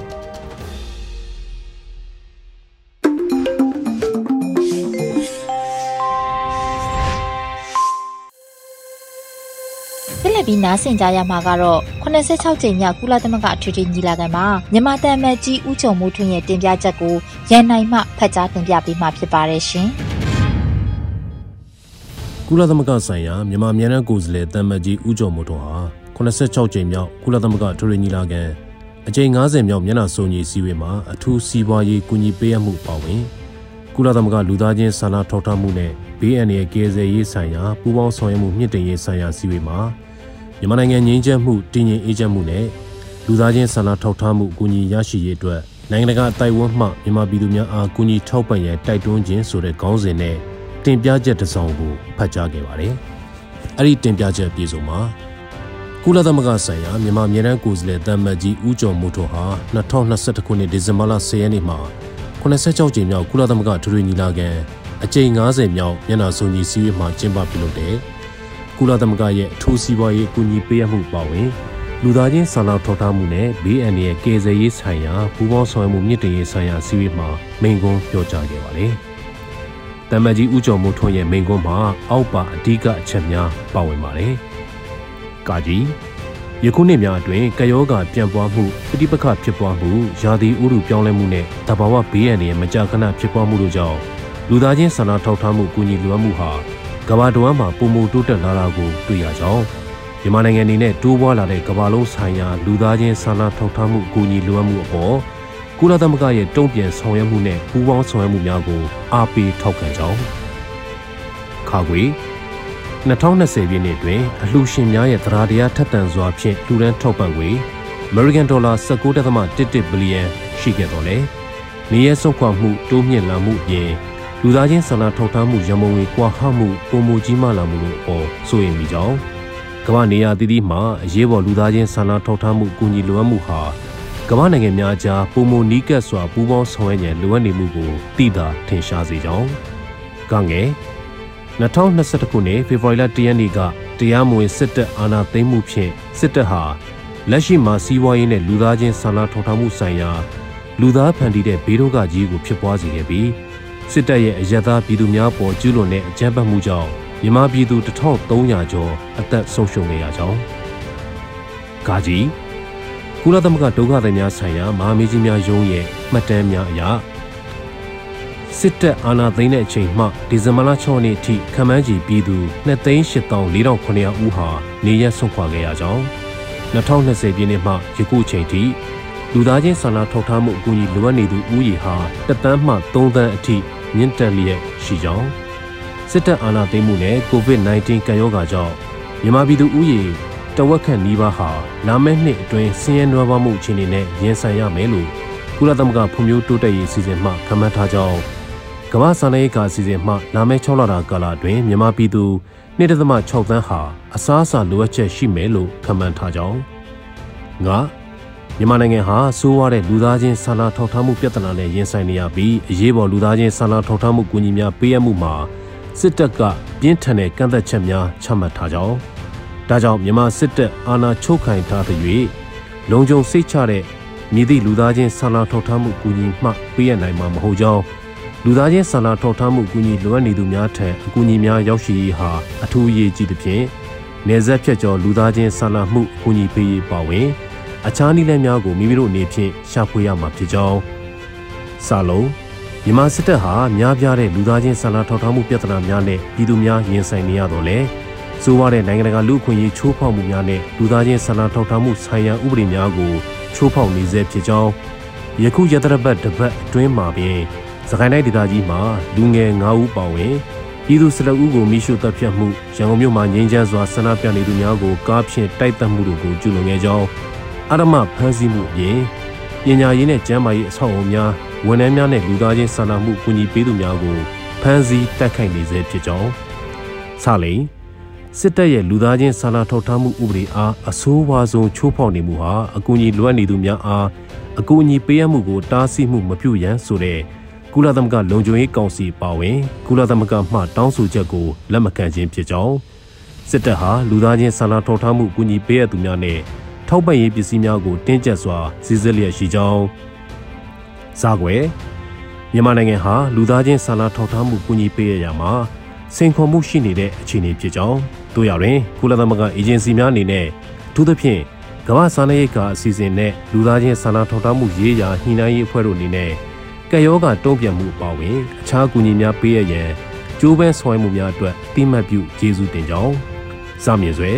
ဆက်လက်ပြီးနားဆင်ကြရမှာကတော့86ကြိမ်မြောက်ကုလသမဂ္ဂထွေထွေညီလာခံမှာမြန်မာတန်မတ်ကြီးဦးကျော်မိုးထွန်းရဲ့တင်ပြချက်ကိုရန်နိုင်မှဖတ်ကြားတင်ပြပေးမှာဖြစ်ပါတယ်ရှင်။ကုလသမဂ္ဂဆိုင်ရာမြန်မာအမြဲတမ်းကိုယ်စားလှယ်တမ်မတ်ကြီးဦးကျော်မိုးထွန်းဟာ86ကြိမ်မြောက်ကုလသမဂ္ဂထွေထွေညီလာခံအကြိမ်90မြောက်မျက်နှာစုံညီစည်းဝေးမှာအထူးစီးပွားရေးကူညီပေးအပ်မှုပါဝင်ကုလသမဂ္ဂလူသားချင်းစာနာထောက်ထားမှုနဲ့ဘေးအန္တရာယ်ကယ်ဆယ်ရေးဆိုင်ရာပူးပေါင်းဆောင်ရွက်မှုမြင့်တင်ရေးဆိုင်ရာစည်းဝေးမှာ မြန်မာနိုင်ငံငြိမ်းချမ်းမှုတည်ငြိမ်အေးချမ်းမှုနဲ့လူသားချင်းစာနာထောက်ထားမှုကူညီရရှိရေးအတွက်နိုင်ငံတကာတိုက်ဝန်းမှမြန်မာပြည်သူများအားကူညီထောက်ပံ့ရန်တိုက်တွန်းခြင်းဆိုတဲ့ခေါင်းစဉ်နဲ့တင်ပြချက်တစ်စောင်ကိုဖတ်ကြားခဲ့ပါတယ်။အဲ့ဒီတင်ပြချက်ပြေဆုံးမှာကုလသမဂ္ဂဆိုင်ရာမြန်မာပြည်ထောင်ကိုယ်စားလှယ်တမ်မတ်ကြီးဦးကျော်မိုးထွန်းဟာ2021ခုနှစ်ဒီဇင်ဘာလ10ရက်နေ့မှာ86ကြိမ်မြောက်ကုလသမဂ္ဂထွေထွေညီလာခံအကြိမ်90မြောက်မျက်နှာစုံညီစည်းဝေးမှာကျင်းပပြုလုပ်တဲ့ ကုလသမဂ္ဂရဲ့အထူးစီးပွားရေးအကူအညီပေးအပ်မှုပါဝင်လူသားချင်းစာနာထောက်ထားမှုနဲ့ဘေးအန္တရာယ်ကယ်ဆယ်ရေးဆိုင်ရာပူးပေါင်းဆောင်ရွက်မှုမြင့်တင်ရေးဆိုင်ရာစည်းဝေးမှာမိန့်ခွန်းပြောကြားခဲ့ပါတယ်။တမ္မကြီးဦးကျော်မိုးထွန်းရဲ့မိန့်ခွန်းမှာအောက်ပါအဓိကအချက်များပါဝင်ပါတယ်။ကာကြီးယခုနှစ်များအတွင်းကယောဂပြန့်ပွားမှုပဋိပက္ခဖြစ်ပွားမှုယာတိဥရုပြောင်းလဲမှုနဲ့တဘာဝဘေးအန္တရာယ်မကြာခဏဖြစ်ပွားမှုတို့ကြောင့်လူသားချင်းစာနာထောက်ထားမှုကူညီလိုအပ်မှုဟာ ကမ္ဘာတဝန်းမှာပုံမတိုးတက်လာတာကိုတွေ့ရကြောင်းမြန်မာနိုင်ငံအနေနဲ့တိုးပွားလာတဲ့ကမ္ဘာလုံးဆိုင်ရာလူသားချင်းစာနာထောက်ထားမှုအကူအညီလိုအပ်မှုအပေါ်ကုလသမဂ္ဂရဲ့တုံ့ပြန်ဆောင်ရွက်မှုနဲ့ပူးပေါင်းဆောင်ရွက်မှုများကိုအားပေးထောက်ခံကြောင်းခါခွေ2020ပြည့်နှစ်တွင်အလှူရှင်များရဲ့သရာတရားထက်သန်စွာဖြင့်လှူဒန်းထောက်ပံ့ငွေ American Dollar 19.11ဘီလီယံရှိခဲ့တော်လဲနေရဆုံးခွာမှုတိုးမြင့်လာမှုပြင် လူသားချင်းစာနာထောက်ထားမှုရမုံငွေကွာဟမှုပုံမူကြီးမားလာမှုတို့အပေါ်စိုးရိမ်မိကြောင်းကမ္ဘာနေရာတည်တည်မှာအရေးပေါ်လူသားချင်းစာနာထောက်ထားမှုအကူအညီလိုအပ်မှုဟာကမ္ဘာနိုင်ငံများကြားပုံမနီးကပ်စွာပူးပေါင်းဆောင်ရွက်ရန်လိုအပ်နေမှုကိုသိသာထင်ရှားစေကြောင်းကငယ်2021ခုနှစ်ဖေဖော်ဝါရီလ10ရက်နေ့ကတရားမဝင်စစ်တပ်အာဏာသိမ်းမှုဖြင့်စစ်တပ်ဟာလက်ရှိမှာစီးပွားရေးနဲ့လူသားချင်းစာနာထောက်ထားမှုဆိုင်ရာလူသားဖန်တီးတဲ့ဘေးဒုက္ခကြီးကိုဖြစ်ပွားစေခဲ့ပြီး စစ်တပ်ရဲ့အယက်သားပြည်သူများပေါ်ကျူးလွန်တဲ့အကြမ်းဖက်မှုကြောင့်မြန်မာပြည်သူ1300ကျော်အသက်ဆုံးရှုံးနေရကြောင်းဂါကြီးကုလသမဂ္ဂဒုက္ခသည်များဆိုင်ရာမဟာမင်းကြီးများယုံရဲ့မှတ်တမ်းများအရစစ်တပ်အာဏာသိမ်းတဲ့အချိန်မှဒီဇင်ဘာလ6ရက်နေ့ထိခမန်းကြီးပြည်သူ2,800,900ဦးဟာနေရက်ဆုံးခွာခဲ့ရကြောင်း2020ပြည့်နှစ်မှယခုချိန်ထိ လူသားချင်းစာနာထောက်ထားမှုအကူအညီလိုအပ်နေသူဦးရေဟာတသန်းမှ3သန်းအထိမြင့်တက်လျက်ရှိကြောင်းစစ်တပ်အာဏာသိမ်းမှုနဲ့ COVID-19 ကပ်ရောဂါကြောင့်မြန်မာပြည်သူဦးရေတဝက်ခန့်နီးပါးဟာလာမယ့်နှစ်အတွင်းဆင်းရဲနွမ်းပါးမှုအခြေအနေနဲ့ရင်ဆိုင်ရမယ်လို့ကုလသမဂ္ဂဖွံ့ဖြိုးတိုးတက်ရေးအစီအစဉ်မှခန့်မှန်းထားကြောင်းကမ္ဘာစာနယ်ကာအစီအစဉ်မှလာမယ့်6လတာကာလအတွင်းမြန်မာပြည်သူ1.6သန်းဟာအစားအစာလိုအပ်ချက်ရှိမယ်လို့ခန့်မှန်းထားကြောင်းငါ မြန်မာနိုင်ငံဟာစိုးရတဲ့လူသားချင်းစာနာထောက်ထားမှုပြဿနာနဲ့ရင်ဆိုင်နေရပြီးအရေးပေါ်လူသားချင်းစာနာထောက်ထားမှုကူညီများပေးအပ်မှုမှာစစ်တပ်ကပြင်းထန်တဲ့ကန့်သက်ချက်များချမှတ်ထားကြောင်းဒါကြောင့်မြန်မာစစ်တပ်အာဏာချုပ်ခိုင်ထားသရွေ့လုံခြုံစိတ်ချတဲ့မြည်သည့်လူသားချင်းစာနာထောက်ထားမှုကူညီမှပေးရနိုင်မှာမဟုတ်ကြောင်းလူသားချင်းစာနာထောက်ထားမှုကူညီလိုအပ်နေသူများထံအကူအညီများရောက်ရှိရေးဟာအထူးအရေးကြီးသဖြင့်နေဆက်ဖြတ်ကျော်လူသားချင်းစာနာမှုအကူအညီပေးရေးပါဝင် အခြားနည်းလမ်းများကိုမိမိတို့အနေဖြင့်ရှာဖွေရမှာဖြစ်ကြောင်းစာလုံးမြန်မာစစ်တပ်ဟာများပြားတဲ့လူသားချင်းစာနာထောက်ထားမှုပြဿနာများနဲ့ပြည်သူများရင်ဆိုင်နေရတော့လေဆိုးရတဲ့နိုင်ငံတကာလူ့အခွင့်အရေးချိုးဖောက်မှုများနဲ့လူသားချင်းစာနာထောက်ထားမှုဆိုင်ရာဥပဒေများကိုချိုးဖောက်နေဆဲဖြစ်ကြောင်းယခုရတရပတ်တပတ်အတွင်းမှာပင်စကိုင်းတိုင်းဒေသကြီးမှာလူငယ်9ဦးပါဝင်ပြည်သူ၁၂ဦးကိုမိရှုတပ်ဖြတ်မှုရန်ကုန်မြို့မှာငင်းချမ်းစွာဆန္ဒပြနေသူများကိုကားဖြင့်တိုက်တက်မှုတို့ကိုကျူးလွန်ခဲ့ကြောင်း အရမဖမ်းဆီးမှုအပြင်ပညာရေးနဲ့ကျန်းမာရေးအဆောက်အအုံများဝန်ထမ်းများနဲ့လူသားချင်းစာနာမှုကူညီပေးသူများကိုဖမ်းဆီးတိုက်ခိုက်နေဆဲဖြစ်ကြောင်းဆလိန်စစ်တပ်ရဲ့လူသားချင်းစာနာထောက်ထားမှုဥပဒေအားအဆိုးဝါးဆုံးချိုးဖောက်နေမှုဟာအကူအညီလိုအပ်နေသူများအားအကူအညီပေးအပ်မှုကိုတားဆီးမှုမပြုရန်ဆိုတဲ့ကုလသမဂ္ဂလုံခြုံရေးကောင်စီပါဝင်ကုလသမဂ္ဂမှတောင်းဆိုချက်ကိုလက်မခံခြင်းဖြစ်ကြောင်းစစ်တပ်ဟာလူသားချင်းစာနာထောက်ထားမှုအကူအညီပေးအပ်သူများနဲ့ ထောက်ပံ့ရေးပစ္စည်းများကိုတင်းကျပ်စွာစီစစ်လျက်ရှိကြောင်းဇာကွယ်မြန်မာနိုင်ငံဟာလူသားချင်းစာနာထောက်ထားမှုကူညီပေးရရမှာစိန်ခေါ်မှုရှိနေတဲ့အခြေအနေဖြစ်ကြောင်းတို့ရရင်ကုလသမဂ္ဂအေဂျင်စီများအနေနဲ့အထူးသဖြင့်ကမ္ဘာစာနာရေးကအစီအစဉ်နဲ့လူသားချင်းစာနာထောက်ထားမှုရေးရာညှိနှိုင်းရေးအဖွဲ့တို့အနေနဲ့ကယောဂတုံ့ပြန်မှုအပါအဝင်အခြားကူညီများပေးရရန်ကျိုးပန်းဆောင်ရွက်မှုများအတွက်တိမှတ်ပြုကျေးဇူးတင်ကြောင်းစမြင်စွဲ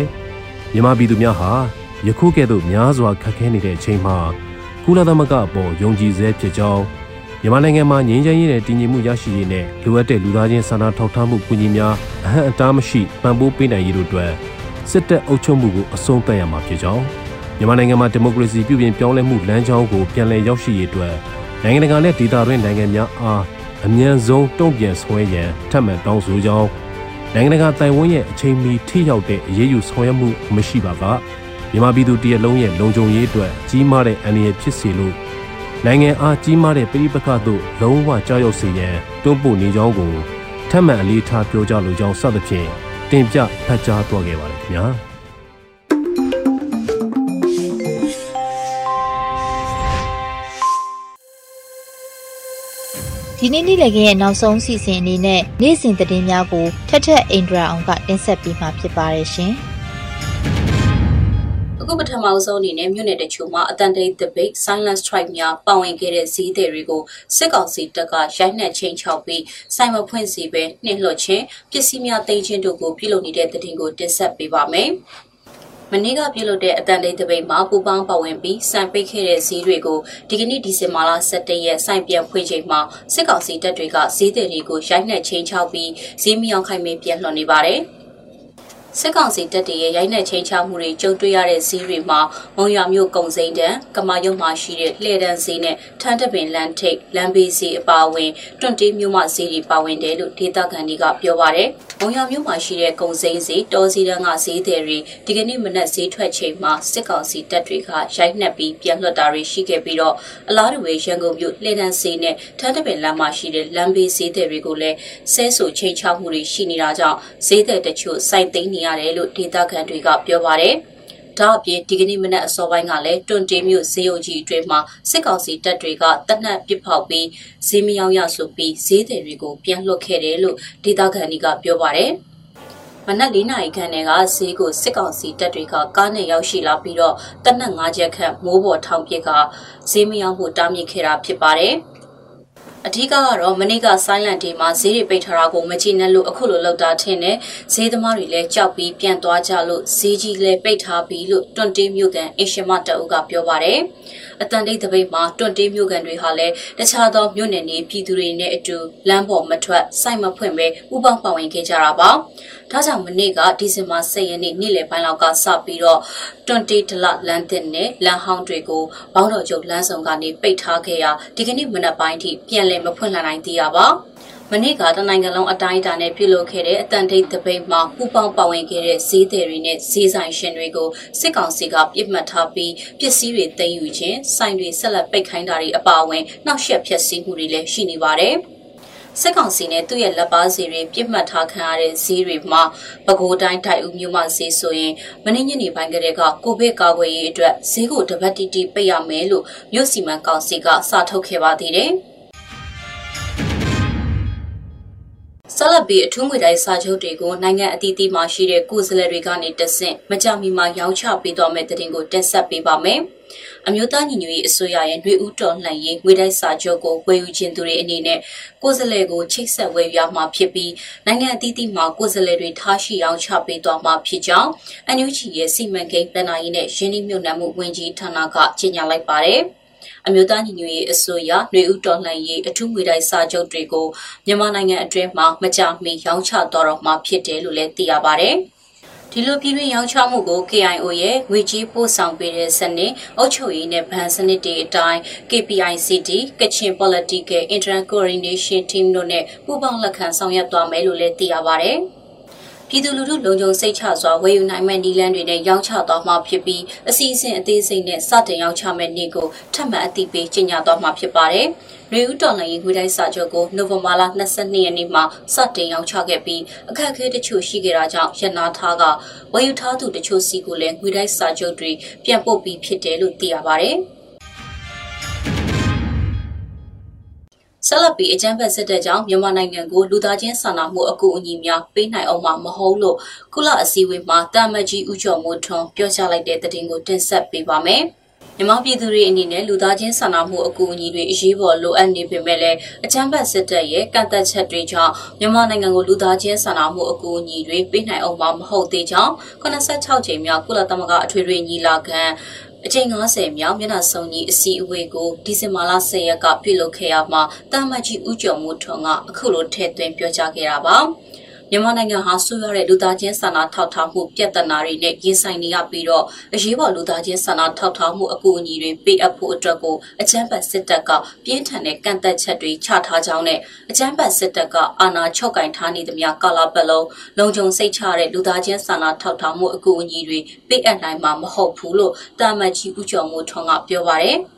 မြန်မာပြည်သူများဟာ ယခုကဲ့သို့များစွာခက်ခဲနေတဲ့အချိန်မှာကုလသမဂ္ဂအပေါ်ယုံကြည်စေဖြစ်ကြောင်းမြန်မာနိုင်ငံမှာငြိမ်းချမ်းရေးနဲ့တည်ငြိမ်မှုရရှိရေးနဲ့လိုအပ်တဲ့လူသားချင်းစာနာထောက်ထားမှုကူညီများအဟံအတားမရှိပံ့ပိုးပေးနိုင်ရေးတို့အတွက်စစ်တပ်အုပ်ချုပ်မှုကိုအဆုံးသတ်ရမှာဖြစ်ကြောင်းမြန်မာနိုင်ငံမှာဒီမိုကရေစီပြုပြင်ပြောင်းလဲမှုလမ်းကြောင်းကိုပြန်လည်ရောက်ရှိရေးအတွက်နိုင်ငံတကာနဲ့ဒေသတွင်းနိုင်ငံများအားအမြန်ဆုံးတုံ့ပြန်ဆွဲရန်ထပ်မံတောင်းဆိုကြောင်းနိုင်ငံတကာတိုင်ဝမ်ရဲ့အချိန်မီထိရောက်တဲ့အရေးယူဆောင်ရွက်မှုမရှိပါက မြန်မာပြည်သူတရက်လုံးရဲ့လုံခြုံရေးအတွက်ကြီးမားတဲ့အန္တရာယ်ဖြစ်စေလို့နိုင်ငံအားကြီးမားတဲ့ပြည်ပခါသို့လုံးဝကြောက်ရွံ့စေရန်တွန်းပို့နေကြောင်းကိုထပ်မံအလေးထားပြောကြားလိုကြောင်းစသဖြင့်တင်ပြဖတ်ကြားသွားခဲ့ပါတယ်ခင်ဗျာ။ဒီနေ့နေ့လည်ခင်းရဲ့နောက်ဆုံးစီစဉ်အနေနဲ့နေ့စဉ်သတင်းများကိုထက်ထက်အိန္ဒြာအောင်ကတင်ဆက်ပေးမှာဖြစ်ပါတယ်ရှင်။ အခုပထမဆုံးအနေနဲ့မြို့နယ်တချို့မှာအတန်တိတ် debate silent strike များပါဝင်ခဲ့တဲ့ဈေးတွေကိုစစ်ကောင်စီတပ်ကရိုက်နှက်ချင်းချောက်ပြီးစိုင်မဖွင့်စီပဲနှင်လွှတ်ခြင်းပစ္စည်းများတင်ခြင်းတို့ကိုပြုလုပ်နေတဲ့တဲ့တင်ကိုတင်ဆက်ပေးပါမယ်။မနေ့ကပြုလုပ်တဲ့အတန်တိတ်တပိတ်မှာပူပေါင်းပါဝင်ပြီးစိုင်ပိတ်ခဲ့တဲ့ဈေးတွေကိုဒီကနေ့ဒီဇင်ဘာလ17ရက်စိုင်ပြန်ဖွင့်ချိန်မှာစစ်ကောင်စီတပ်တွေကဈေးတွေကိုရိုက်နှက်ချင်းချောက်ပြီးဈေးမြောင်ခိုင်မင်းပြန်လှန်နေပါတယ်။ စစ်ကောင်စီတပ်တွေရဲ့ရိုက်နှက်ချင်းချမှုတွေကြုံတွေ့ရတဲ့ဈေးတွေမှာမုံရွာမြို့ကုံစိန်တန်းကမာရုံမှာရှိတဲ့လှည့်တန်းဈေးနဲ့ထန်းတပင်လန်ထိတ်လမ်းဘေးဈေးအပါအဝင်တွန့်တေးမြို့မှဈေးတွေပါဝင်တယ်လို့ဒေသခံတွေကပြောပါတယ်။မုံရွာမြို့မှာရှိတဲ့ကုံစိန်ဈေးတောဈေးတန်းကဈေးတွေဒီကနေ့မနက်ဈေးထွက်ချိန်မှာစစ်ကောင်စီတပ်တွေကရိုက်နှက်ပြီးပြန်လွှတ်တာတွေရှိခဲ့ပြီးတော့အလားတူပဲရန်ကုန်မြို့လှည့်တန်းဈေးနဲ့ထန်းတပင်လမ်းမှာရှိတဲ့လမ်းဘေးဈေးတွေကိုလည်းဆဲဆူချိန်ချမှုတွေရှိနေတာကြောင့်ဈေးတွေတချို့စိုက်သိမ်းနေရတယ်လို့ဒေသခံတွေကပြောပါတယ်။ဒါအပြင်ဒီကနေ့မနက်အစောပိုင်းကလည်းတွန်တေးမြို့ဈေးရုံကြီးအတွင်းမှာစစ်ကောင်စီတပ်တွေကတပ်နှက်ပစ်ဖောက်ပြီးဈေးမယောင်ရဆိုပြီးဈေးသည်တွေကိုပြန်လွှတ်ခဲ့တယ်လို့ဒေသခံတွေကပြောပါတယ်။မနက်၄နာရီခန့်ကဈေးကိုစစ်ကောင်စီတပ်တွေကကားနဲ့ရောက်ရှိလာပြီးတော့တပ်နက်၅ချက်ခန့်မိုးပေါ်ထောင်ပစ်ကဈေးမယောင်မှုတားမြစ်ခဲ့တာဖြစ်ပါတယ်။ အဓိကကတော့မနေ့က silent day မှာဈေးတွေပိတ်ထားတာကိုမကြည့်နဲ့လို့အခုလိုလောက်တာထင်တယ်ဈေးသမားတွေလည်းကြောက်ပြီးပြန်သွားကြလို့ဈေးကြီးလည်းပိတ်ထားပြီးလို့တွန်တေးမြို့ကန်အရှင်မတအုပ်ကပြောပါတယ် အတန်တိတ်တပိတ်မှာတွန်တေးမြို့ကန်တွေဟာလည်းတခြားသောမြို့နယ်နေပြည်သူတွေနဲ့အတူလမ်းပေါ်မထွက်စိုက်မဖွင့်ပဲဥပပေါင်းဝင်ခဲ့ကြတာပါဒါကြောင့်မနေ့ကဒီဇင်ဘာ10ရက်နေ့နေ့လယ်ပိုင်းလောက်ကစပြီးတော့20ဒလလမ်းသစ်နဲ့လမ်းဟောင်းတွေကိုဘောင်းတော်ကျုပ်လမ်းဆောင်ကနေပိတ်ထားခဲ့ရာဒီကနေ့မနက်ပိုင်းထိပြန်လည်မဖွင့်လှစ်နိုင်သေးရပါ မနေ့ကတနိုင်ငံလုံးအတိုင်းအတာနဲ့ပြုလုပ်ခဲ့တဲ့အတန်တိတ်တပိတ်မှာပူပေါင်းပါဝင်ခဲ့တဲ့ဈေးသည်တွေနဲ့ဈေးဆိုင်ရှင်တွေကိုစစ်ကောင်စီကပြစ်မှတ်ထားပြီးပစ္စည်းတွေသိမ်းယူခြင်းဆိုင်တွေဆက်လက်ပိတ်ခိုင်းတာတွေအပါအဝင်နှောက်ယှက်ဖျက်ဆီးမှုတွေလည်းရှိနေပါတယ်။စစ်ကောင်စီနဲ့သူ့ရဲ့လက်ပါစီတွေပြစ်မှတ်ထားခံရတဲ့ဈေးတွေမှာပဲခူးတိုင်းတိုက်ဦးမြို့မှာဈေးဆိုရင်မင်းညနေပိုင်းကလေးကကိုဗစ်ကာကွယ်ရေးအတွက်ဈေးကိုတပတ်တီတီပိတ်ရမယ်လို့မြို့စီမံကောင်စီကစာထုတ်ခဲ့ပါသေးတယ်။ ဆလဘီအထူးငွေတိုင်းစာချုပ်တွေကိုနိုင်ငံအသီးသီးမှာရှိတဲ့ကိုယ်စားလှယ်တွေကနေတဆင့်မကြမီမှာရောင်းချပေးသွားမယ့်တဲ့တင်ကိုတင်ဆက်ပေးပါမယ်။အမျိုးသားညီညွတ်ရေးအစိုးရရဲ့ຫນွေဦးတော်လှန်ရေးငွေတိုက်စာချုပ်ကိုဝယ်ယူခြင်းသူတွေအနေနဲ့ကိုယ်စားလှယ်ကိုချိတ်ဆက်ဝယ်ယူမှာဖြစ်ပြီးနိုင်ငံအသီးသီးမှာကိုယ်စားလှယ်တွေထားရှိအောင်ချပေးသွားမှာဖြစ်ကြောင်းအန်ယူချီရဲ့စီမံကိန်းဗဏ္ဍာရေးနဲ့ရင်းနှီးမြှုပ်နှံမှုဝန်ကြီးဌာနကကြေညာလိုက်ပါတယ်။ အမျိုးသားညီညွတ်ရေးအစိုးရຫນွေဦးတော်လှန်ရေးအထူးငွေတိုက်စာချုပ်တွေကိုမြန်မာနိုင်ငံအတွင်းမှာမကြာမီရောင်းချတော်တော်မှာဖြစ်တယ်လို့လည်းသိရပါဗျ။ဒီလိုပြည်တွင်းရောင်းချမှုကို KIO ရဲ့ငွေကြေးပို့ဆောင်ပေးတဲ့စနစ်အုပ်ချုပ်ရေးနဲ့ဗန်စနစ်တွေအတိုင်း KPICT ကချင် Political Internal Coordination Team တို့နဲ့ပူးပေါင်းလက်ခံဆောင်ရွက်သွားမယ်လို့လည်းသိရပါဗျ။ ပြည်သူလူထုလုံခြုံစိတ်ချစွာဝယ်ယူနိုင်မယ့်နည်းလမ်းတွေနဲ့ရောင်းချသွားမှာဖြစ်ပြီးအစီအစဉ်အသေးစိတ်နဲ့စတင်ရောင်းချမယ့်နေ့ကိုထပ်မံအသိပေးကြေညာသွားမှာဖြစ်ပါတယ်။။ရေဦးတော်လှန်ရေးငွေတိုင်းစာချုပ်ကိုနိုဝင်ဘာလ22ရက်နေ့မှာစတင်ရောင်းချခဲ့ပြီးအခက်အခဲတချို့ရှိခဲ့တာကြောင့်ရန်နာထားကဝယ်ယူထားသူတချို့စီကိုလည်းငွေတိုင်းစာချုပ်တွေပြန်ပို့ပြီးဖြစ်တယ်လို့သိရပါဗျ။ ဆက်လက်ပြီးအကြမ်းဖက်စစ်တပ်ကြောင့်မြန်မာနိုင်ငံကိုလူသားချင်းစာနာမှုအကူအညီများပေးနိုင်အောင်မှာမဟုတ်လို့ကုလအစည်းအဝေးမှာတာမတ်ကြီးဦးကျော်မိုးထွန်းပြောကြားလိုက်တဲ့သတင်းကိုတင်ဆက်ပေးပါမယ်။မြန်မာပြည်သူတွေအနေနဲ့လူသားချင်းစာနာမှုအကူအညီတွေအရေးပေါ်လိုအပ်နေပေမဲ့လည်းအကြမ်းဖက်စစ်တပ်ရဲ့ကန့်သက်ချက်တွေကြောင့်မြန်မာနိုင်ငံကိုလူသားချင်းစာနာမှုအကူအညီတွေပေးနိုင်အောင်မဟုတ်သေးကြောင်း86ကြိမ်မြောက်ကုလသမဂ္ဂအထွေထွေညီလာခံ အချိန်90မြောက်မျက်နှာစုံကြီးအစည်းအဝေးကိုဒီဇင်ဘာလ10ရက်ကပြုလုပ်ခဲ့ရမှာတာမတ်ကြီးဦးကျော်မိုးထွန်းကအခုလိုထည့်သွင်းပြောကြားခဲ့တာပါ။ မမြန်မာနိုင်ငံဟာဆိုးရွားတဲ့လူသားချင်းစာနာထောက်ထားမှုပြဿနာတွေနဲ့ရင်ဆိုင်နေရပြီးတော့အရေးပေါ်လူသားချင်းစာနာထောက်ထားမှုအကူအညီတွေပေးအပ်ဖို့အတွက်ကိုအကြမ်းဖက်စစ်တပ်ကပြင်းထန်တဲ့ကန့်သက်ချက်တွေချထားကြောင်းနဲ့အကြမ်းဖက်စစ်တပ်ကအာဏာချုပ်ကင်ထားနေသမျှကာလပတ်လုံးလုံခြုံစိတ်ချတဲ့လူသားချင်းစာနာထောက်ထားမှုအကူအညီတွေပေးအပ်နိုင်မှာမဟုတ်ဘူးလို့တာမတ်ကြီးဦးကျော်မိုးထွန်းကပြောပါတယ်။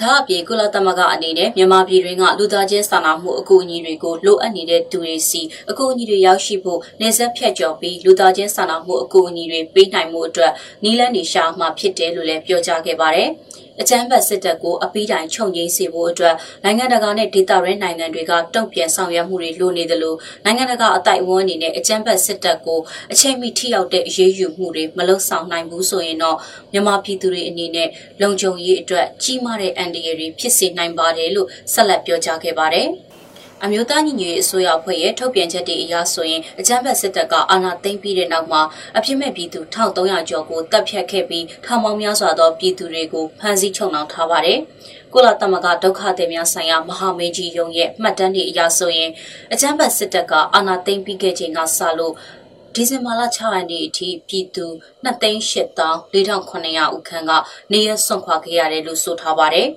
ဒါအပြင်ကုလသမဂ္ဂအနေနဲ့မြန်မာပြည်တွင်းကလူသားချင်းစာနာမှုအကူအညီတွေကိုလိုအပ်နေတဲ့သူတွေစီအကူအညီတွေရောက်ရှိဖို့နေဆက်ဖြတ်ကျော်ပြီးလူသားချင်းစာနာမှုအကူအညီတွေပေးနိုင်မှုအတွက်နီးလန်းနေရှာမှဖြစ်တယ်လို့လည်းပြောကြားခဲ့ပါတယ်။ အကြမ်းဖက်စစ်တပ်ကိုအပိတိုင်ချုပ်ငြိမ်းစေဖို့အတွက်နိုင်ငံတကာနဲ့ဒေသရင်းနိုင်ငံတွေကတုံ့ပြန်ဆောင်ရွက်မှုတွေလိုနေသလိုနိုင်ငံတကာအတိုက်အဝန်းအနေနဲ့အကြမ်းဖက်စစ်တပ်ကိုအချိန်မီထိရောက်တဲ့အရေးယူမှုတွေမလုပ်ဆောင်နိုင်ဘူးဆိုရင်တော့မြန်မာပြည်သူတွေအနေနဲ့လုံခြုံရေးအတွက်ကြီးမားတဲ့အန္တရာယ်တွေဖြစ်စေနိုင်ပါတယ်လို့ဆက်လက်ပြောကြားခဲ့ပါတယ်။ အမျိုးသားညီညွတ်ရေးအစိုးရဖွဲ့ရဲ့ထုတ်ပြန်ချက်တွေအရဆိုရင်အကြမ်းဖက်စစ်တပ်ကအာဏာသိမ်းပြီးတဲ့နောက်မှာအပြစ်မဲ့ပြည်သူ1300ကျော်ကိုတပ်ဖြတ်ခဲ့ပြီးထောင်ပေါင်းများစွာသောပြည်သူတွေကိုဖမ်းဆီးချုပ်နှောင်ထားပါတယ်။ကုလသမဂ္ဂဒုက္ခသည်များဆိုင်ရာမဟာမင်းကြီးရုံးရဲ့မှတ်တမ်းတွေအရဆိုရင်အကြမ်းဖက်စစ်တပ်ကအာဏာသိမ်းပြီးခဲ့ချိန်ကစလို့ဒီဇင်ဘာလ6ရက်နေ့အထိပြည်သူ2,800,4900ဦးခန့်ကနေရဆွန့်ခွာခဲ့ရတယ်လို့ဆိုထားပါတယ်။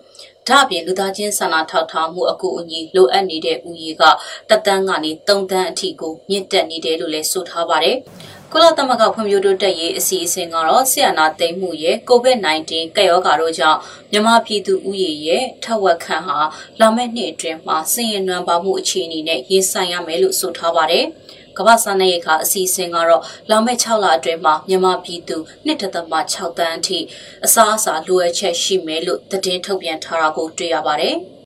ဒါအပြင်လူသားချင်းစာနာထောက်ထားမှုအကူအညီလိုအပ်နေတဲ့ဦးရေကတသန်းကနေ3သန်းအထိကိုမြင့်တက်နေတယ်လို့လည်းဆိုထားပါတယ်။ကုလသမဂ္ဂဖွံ့ဖြိုးတိုးတက်ရေးအစီအစဉ်ကတော့ဆီယနာသိမ်းမှုရဲ့ COVID-19 ကပ်ရောဂါတို့ကြောင့်မြန်မာပြည်သူဦးရေရဲ့ထက်ဝက်ခန့်ဟာလာမယ့်နှစ်အတွင်းမှာဆင်းရဲနွမ်းပါမှုအခြေအနေနဲ့ရင်ဆိုင်ရမယ်လို့ဆိုထားပါတယ်။ ကမ္ဘာစားနပ်ရိက္ခာအစီအစဉ်ကတော့လာမယ့်6လအတွင်းမှာမြန်မာပြည်သူ1.6တန်းအထိအစားအစာလိုအပ်ချက်ရှိမယ်လို့သတင်းထုတ်ပြန်ထားတာကိုတွေ့ရပါတယ်။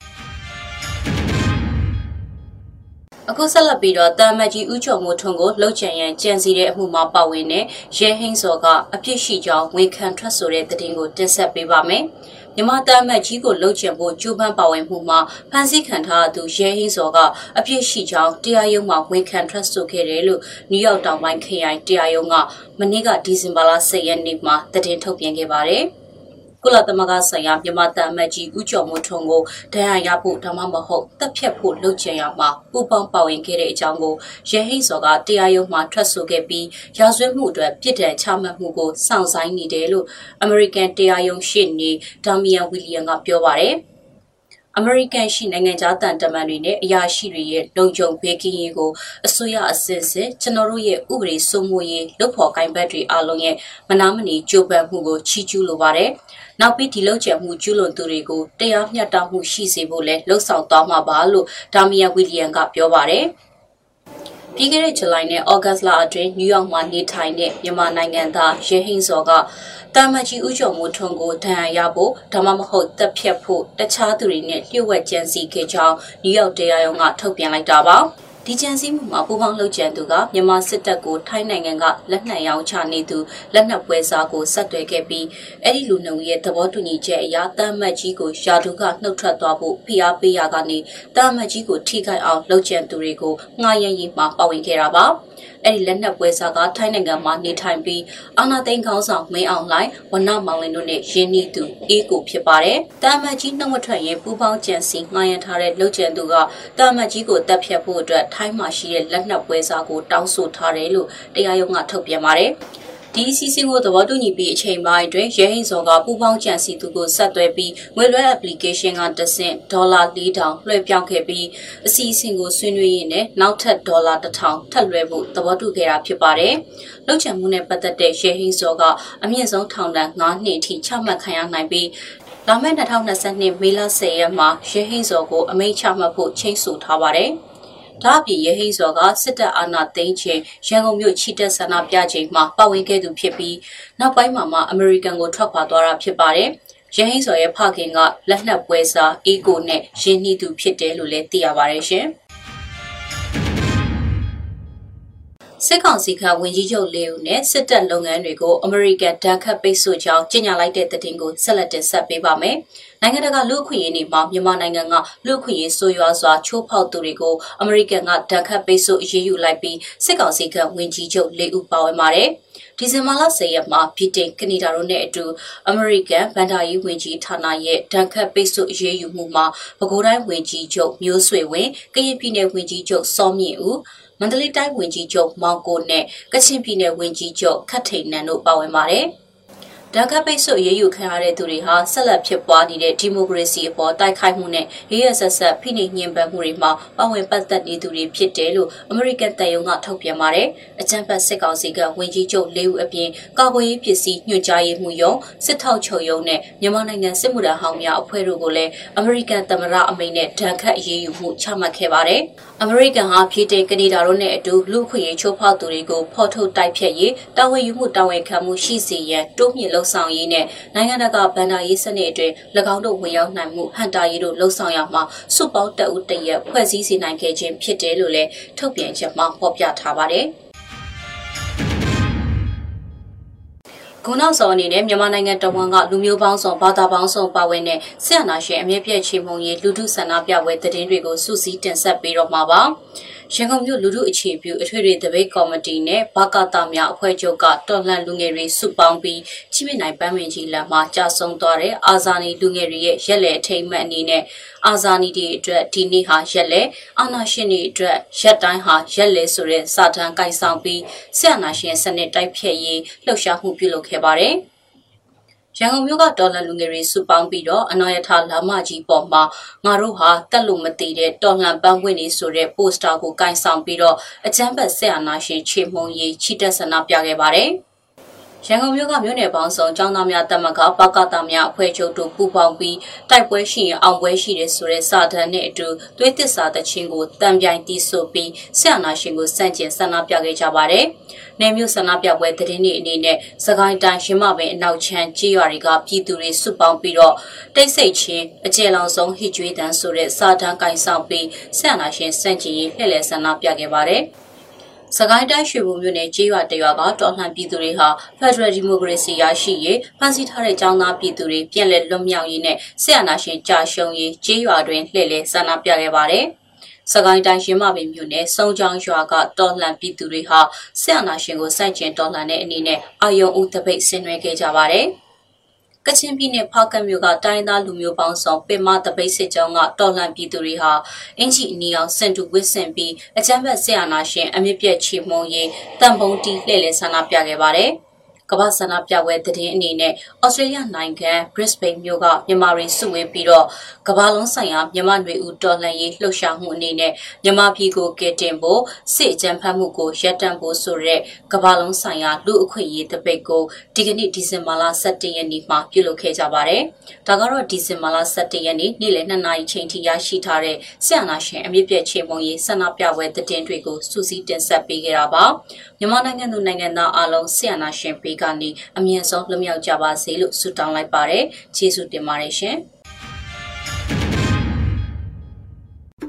အခုဆက်လက်ပြီးတော့တာမတ်ကြီးဦးကျော်မိုးထွန်းကိုလှုပ်ချန်ရန်ကြံစီတဲ့အမှုမှာပါဝင်တဲ့ရဲဟင်းစော်ကအပြစ်ရှိကြောင်းဝန်ခံထွက်ဆိုတဲ့သတင်းကိုတင်ဆက်ပေးပါမယ်။ မြန်မာတာမတ်ကြီးကိုလှုပ်ချင်ဖို့ကြိုးပမ်းပါဝင်မှုမှာဖမ်းဆီးခံထားသူရဲဟင်းစော်ကအပြစ်ရှိကြောင်းတရားရုံးမှာဝန်ခံထွက်ဆိုခဲ့တယ်လို့နယူးယောက်တောင်ပိုင်းခရိုင်တရားရုံးကမနေ့ကဒီဇင်ဘာလ10ရက်နေ့မှာသတင်းထုတ်ပြန်ခဲ့ပါတယ်။ ကုလသမဂ္ဂဆိုင်ရာမြန်မာတမတ်ကြီးဦးကျော်မိုးထွန်းကိုဒဏ်ရာရဖို့ဒါမှမဟုတ်တပ်ဖြတ်ဖို့လုပ်ချင်ရမှာပူပေါင်းပါဝင်ခဲ့တဲ့အကြောင်းကိုရဲဟိတ်စော်ကတရားရုံးမှာထွက်ဆိုခဲ့ပြီးရာဇဝတ်မှုအတွက်ပြစ်ဒဏ်ချမှတ်မှုကိုစောင့်ဆိုင်းနေတယ်လို့ American တရားရုံးရှေ့နေဒါမီယန်ဝီလီယံကပြောပါတယ်။အမေရိကန်ရှိနိုင်ငံခြားတန်တမန်တွေနဲ့အရာရှိတွေရဲ့လုံခြုံဘေးကင်းရေးကိုအစိုးရအစစ်စစ်ကျွန်တော်တို့ရဲ့ဥပဒေစိုးမိုးရေးလုပ်ဖော်ကိုင်ဘက်တွေအားလုံးရဲ့မနာမနေကြိုးပမ်းမှုကိုချီးကျူးလိုပါတယ်။ နောက်ပြီးဒီလောက်ကျမှုကျူးလွန်သူတွေကိုတရားမျှတမှုရှိစေဖို့လဲလှုံ့ဆော်သွားမှာပါလို့ဒါမီယာဝီလီယံကပြောပါတယ်။ပြီးခဲ့တဲ့ဇူလိုင်နဲ့ဩဂတ်လအတွင်းနယူးယောက်မှာနေထိုင်တဲ့မြန်မာနိုင်ငံသားရဲဟင်းစော်ကတာမန်ကြီးဦးကျော်မိုးထွန်းကိုဒဏ်ရာရဖို့ဒါမှမဟုတ်တပ်ဖြတ်ဖို့တခြားသူတွေနဲ့လျှို့ဝှက်ကြံစည်ခဲ့ကြောင်းနယူးယောက်တရားရုံးကထုတ်ပြန်လိုက်တာပါ ဒီကြံစည်မှုမှာပူပေါင်းလှုပ်ကြံသူကမြန်မာစစ်တပ်ကိုထိုင်းနိုင်ငံကလက်နက်ရောင်းချနေသူလက်နက်ပွဲစားကိုဆက်သွယ်ခဲ့ပြီးအဲ့ဒီလူနှုံရဲ့သဘောတူညီချက်အရတမ်းမတ်ကြီးကိုယာဒူကနှုတ်ထွက်သွားဖို့ဖိအားပေးရကနေတမ်းမတ်ကြီးကိုထိခိုက်အောင်လှုပ်ကြံသူတွေကိုငှားရမ်းရေးမှာပါဝင်ခဲ့တာပါ။ အဲ့ဒီလက်နက်ပွဲစားကထိုင်းနိုင်ငံမှာနေထိုင်ပြီးအာနာသိန်းခေါင်းဆောင်မင်းအောင်လှိုင်ဝနမောင်လင်းတို့နဲ့ရင်းနှီးသူအေးကိုဖြစ်ပါတယ်။တာမတ်ကြီးနှုတ်မထွက်ရင်ပူပေါင်းကြံစီငှားရမ်းထားတဲ့လှုပ်ကြံသူကတာမတ်ကြီးကိုတပ်ဖြတ်ဖို့အတွက်ထိုင်းမှာရှိတဲ့လက်နက်ပွဲစားကိုတောင်းဆိုထားတယ်လို့တရားရုံးကထုတ်ပြန်ပါတယ်။ ဒီအစီအစဉ်ကိုသဘောတူညီပြီးအချိန်ပိုင်းအတွင်းရဲဟိန်စော်ကပူပေါင်းကြံစီသူကိုဆက်သွယ်ပြီးငွေလွှဲ application ကတဆင့်ဒေါ်လာ4000လွှဲပြောင်းခဲ့ပြီးအစီအစဉ်ကိုဆွေးနွေးရင်းနဲ့နောက်ထပ်ဒေါ်လာ1000ထပ်လွှဲဖို့သဘောတူခဲ့တာဖြစ်ပါတယ်။လုံခြုံမှုနဲ့ပတ်သက်တဲ့ရဲဟိန်စော်ကအမြင့်ဆုံးထောင်ဒဏ်9နှစ်အထိချမှတ်ခံရနိုင်ပြီးလာမယ့်2022မေလ10ရက်မှာရဲဟိန်စော်ကိုအမိန့်ချမှတ်ဖို့ချိန်ဆထားပါတယ်။ ဒါအပြင်ရဟိစော်ကစစ်တပ်အာဏာသိမ်းချိန်ရန်ကုန်မြို့ချီတက်ဆန္ဒပြချိန်မှာပါဝင်ခဲ့သူဖြစ်ပြီးနောက်ပိုင်းမှာမှအမေရိကန်ကိုထွက်ခွာသွားတာဖြစ်ပါတယ်။ရဟိစော်ရဲ့ဖခင်ကလက်နက်ပွဲစားအီကိုနဲ့ရင်းနှီးသူဖြစ်တယ်လို့လည်းသိရပါတယ်ရှင်။ စစ်ကောင်စီကဝန်ကြီးချုပ်လေးဦးနဲ့စစ်တပ်လုပ်ငန်းတွေကိုအမေရိကန်ဒဏ်ခတ်ပိတ်ဆို့ကြောင်းကြေညာလိုက်တဲ့သတင်းကိုဆက်လက်တင်ဆက်ပေးပါမယ်။နိုင်ငံတကာလူ့အခွင့်အရေးတွေမှာမြန်မာနိုင်ငံကလူ့အခွင့်အရေးဆိုးရွားစွာချိုးဖောက်သူတွေကိုအမေရိကန်ကဒဏ်ခတ်ပိတ်ဆို့အရေးယူလိုက်ပြီးစစ်ကောင်စီကဝန်ကြီးချုပ်၄ဦးပါဝင်ပါတယ်။ဒီဇင်ဘာလ10ရက်မှာဗြိတိန်ကနေဒါတို့နဲ့အတူအမေရိကန်ဗန်ဒါရေးဝန်ကြီးဌာနရဲ့ဒဏ်ခတ်ပိတ်ဆို့အရေးယူမှုမှာပဲခူးတိုင်းဝန်ကြီးချုပ်မျိုးဆွေဝင်းကရင်ပြည်နယ်ဝန်ကြီးချုပ်စောမြင့်ဦး မန္တလေးတိုင်းဝန်ကြီးချုပ်မောင်ကိုနဲ့ကချင်ပြည်နယ်ဝန်ကြီးချုပ်ခတ်ထိန်နန်တို့ပါဝင်ပါတယ်။ဓာတ်ကပိတ်ဆို့ရေးယူခံရတဲ့သူတွေဟာဆက်လက်ဖြစ်ပွားနေတဲ့ဒီမိုကရေစီအပေါ်တိုက်ခိုက်မှုနဲ့ရရဆက်ဆက်ဖိနှိပ်ညှဉ်းပန်းမှုတွေမှာပါဝင်ပတ်သက်နေသူတွေဖြစ်တယ်လို့အမေရိကန်တပ်ယုံကထုတ်ပြန်ပါတယ်။အကြံဖတ်စစ်ကောင်စီကဝန်ကြီးချုပ်လေးဦးအပြင်ကာကွယ်ရေးပစ္စည်းညွှန်ကြားရေးမှူးရုံစစ်ထောက်ချုပ်ရုံနဲ့မြန်မာနိုင်ငံစစ်မှုထမ်းဟောင်းများအဖွဲ့တို့ကိုလည်းအမေရိကန်သမ္မတအမိန့်နဲ့ဒဏ်ခတ်အရေးယူမှုချမှတ်ခဲ့ပါတယ်။ အမေရိကန်ဟာပြည်တင်ကနေဒါတို့နဲ့အတူလူခွင့်ရေးချိုးဖောက်သူတွေကိုဖော်ထုတ်တိုက်ဖြတ်ရေးတာဝန်ယူမှုတာဝန်ခံမှုရှိစေရန်တိုးမြင့်လှုံ့ဆော်ရေးနဲ့နိုင်ငံတကာဗန်ဒါရေးစနစ်အတွင်း၎င်းတို့ဝင်ရောက်နိုင်မှုဟန်တာရေးတို့လှုံ့ဆော်ရမှာစုပေါင်းတအုပ်တရက်ဖွဲ့စည်းစေနိုင်ခဲ့ခြင်းဖြစ်တယ်လို့လည်းထုတ်ပြန်ချက်မှာဖော်ပြထားပါတယ်။ ခုနောက်ဆောင်အနေနဲ့မြန်မာနိုင်ငံတဝန်ကလူမျိုးပေါင်းစုံဘာသာပေါင်းစုံပါဝင်တဲ့ဆရာနာရှင်အမြင့်ပြည့်ချေမှုန်ရေးလူထုဆန္ဒပြပွဲသတင်းတွေကိုစုစည်းတင်ဆက်ပေးတော့မှာပါ။ ရန်ကုန်မြို့လူထုအခြေပြုအထွေထွေတပိတ်ကော်မတီနဲ့ဘကတာများအဖွဲ့ချုပ်ကတော်လှန်လူငယ်တွေစုပေါင်းပြီးချိမိနိုင်ပန်းမင်ကြီးလမ်းမှာကြာဆုံးသွားတဲ့အာဇာနည်လူငယ်တွေရဲ့ရက်လက်ထိမ့်မှတ်အနေနဲ့အာဇာနည်တွေအတွက်ဒီနေ့ဟာရက်လက်အာနာရှင်တွေအတွက်ရက်တိုင်းဟာရက်လက်ဆိုတဲ့စာတမ်းကိုင်ဆောင်ပြီးဆရာနာရှင်စနစ်တိုက်ဖြတ်ရေးလှုပ်ရှားမှုပြုလုပ်ခဲ့ပါတယ်။ ရန်ကုန်မြို့ကဒေါ်လာလူငယ်တွေစုပေါင်းပြီးတော့အနော်ရထလာမကြီးပေါ်မှာငါတို့ဟာတက်လို့မတည်တဲ့တော်လှန်ပန်းဝင်နေဆိုတဲ့ပိုစတာကိုကင်ဆောင်ပြီးတော့အချမ်းဘတ်ဆက်အာနာရှင်ချေမှုန်ရေးချီတက်ဆန္ဒပြခဲ့ပါတယ်။ ရန်ကုန်မြို့ကမြို့နယ်ပေါင်းစုံចောင်းသားများတမကပကတာများအဖွဲ့ချုပ်တို့ပူးပေါင်းပြီးတိုက်ပွဲရှိရင်အောင်ပွဲရှိတယ်ဆိုတဲ့စာတမ်းနဲ့အတူသွေးသစ္စာတခြင်းကိုတံပြိုင်တီးဆိုပြီးဆရာနာရှင်ကိုစန့်ကျင်ဆန္ဒပြခဲ့ကြပါတယ်။နယ်မြို့ဆန္ဒပြပွဲသတင်းတွေအနေနဲ့စကိုင်းတိုင်းရင်းမပင်အနောက်ချမ်းကြေးရွာတွေကပြည်သူတွေစုပေါင်းပြီးတော့တိတ်ဆိတ်ချင်းအကျယ်လောင်ဆုံးဟစ်ကြွေးတန်းဆိုတဲ့စာတမ်းကင်ဆောင်ပြီးဆန္ဒရှင်စန့်ကျင်ရေးလှည့်လည်ဆန္ဒပြခဲ့ပါတယ်။ စကိုင်းတိုင်းရွှေဘုံမြို့နယ်ကြေးရွာတရွာကတော်လှန်ပြည်သူတွေဟာ Federal Democracy ရရှိရေးဖန်ဆီးထားတဲ့ចောင်းသားပြည်သူတွေပြန်လည်လွတ်မြောက်ရေးနဲ့ဆရာနာရှင်ကြာရှုံးရေးကြေးရွာတွင်လှည့်လည်ဆန္ဒပြခဲ့ပါတယ်။စကိုင်းတိုင်းရင်းမပင်မြို့နယ်စုံချောင်းရွာကတော်လှန်ပြည်သူတွေဟာဆရာနာရှင်ကိုစိုက်ကျင်တော်လှန်တဲ့အနေနဲ့အာယုံဦးတပိတ်ဆင်နွှဲခဲ့ကြပါတယ်။ ကချင်ပြည်နယ်ဖောက်ကမြို့ကတိုင်းသားလူမျိုးပေါင်းစုံပင်မတပိတ်စစ်ကြောင်းကတော်လှန်ပြည်သူတွေဟာအင်ချီအနီအောင်စင်တူဝစ်ဆင်ပြီးအကြမ်းဖက်ဆရာနာရှင်အမြင့်ပြည့်ချီမုံရေးတန်ပုံတီလှည့်လည်ဆန္ဒပြခဲ့ပါတယ်။ ကမ္ဘာဆန္ဒပြပွဲသတင်းအနေနဲ့ဩစတြေးလျနိုင်ငံ Brisbane မြို့ကမြန်မာတွေစုဝေးပြီးတော့ကမ္ဘာလုံးဆိုင်ရာမြန်မာနွေဦးတော်လှန်ရေးလှုပ်ရှားမှုအနေနဲ့မြန်မာပြည်ကိုကယ်တင်ဖို့စစ်အကြမ်းဖက်မှုကိုရပ်တန့်ဖို့ဆိုတဲ့ကမ္ဘာလုံးဆိုင်ရာလူအခွင့်အရေးတပိတ်ကိုဒီကနေ့ဒီဇင်ဘာလ17ရက်နေ့မှာပြုလုပ်ခဲ့ကြပါတယ်။ဒါကတော့ဒီဇင်ဘာလ17ရက်နေ့နေ့လယ်2နာရီချိန်ထိရရှိထားတဲ့ဆရာနာရှင်အမြင့်ပြည့်ချေမုံရေးဆန္ဒပြပွဲသတင်းတွေကိုစူးစီးတင်ဆက်ပေးခဲ့တာပါ။မြန်မာနိုင်ငံသူနိုင်ငံသားအလုံးဆရာနာရှင်ပေးကနေအမြင့်ဆုံးလွတ်မြောက်ကြပါစေလို့ဆုတောင်းလိုက်ပါတယ်။ကျေးဇူးတင်ပါတယ်ရှင်။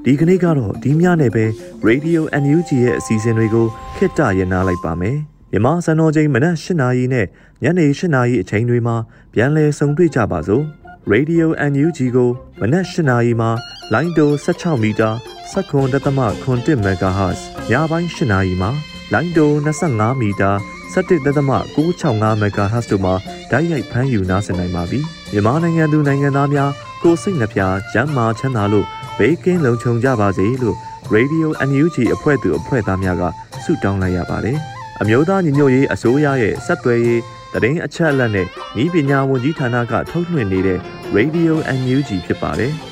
ဒီကနေ့ကတော့ဒီညနေပဲ Radio NUG ရဲ့အစီအစဉ်တွေကိုခਿੱတရနာလိုက်ပါမယ်။မြမစံတော်ချိန်မနက်၈နာရီနဲ့ညနေ၈နာရီအချိန်တွေမှာပြန်လည်ဆုံတွေ့ကြပါစို့။ Radio NUG ကိုမနက်၈နာရီမှာလိုင်းတို16မီတာ7.3 MHz ညပိုင်း၈နာရီမှာလိုင်းတို25မီတာ 17.665 MHz တို့မှာဓာတ်ရိုက်ဖမ်းယူနားဆင်နိုင်ပါပြီ။မြန်မာနိုင်ငံသူနိုင်ငံသားများကိုစိတ်နှပြကျန်းမာချမ်းသာလို့ဘေးကင်းလုံခြုံကြပါစေလို့ Radio NUG အဖွဲ့သူအဖွဲ့သားများကဆုတောင်းလိုက်ရပါတယ်။အမျိုးသားညီညွတ်ရေးအစိုးရရဲ့စက်သွယ်ရေးတရင်အချက်အလက်နဲ့ဤပညာဝန်ကြီးဌာနကထုတ်လွှင့်နေတဲ့ Radio NUG ဖြစ်ပါတယ်။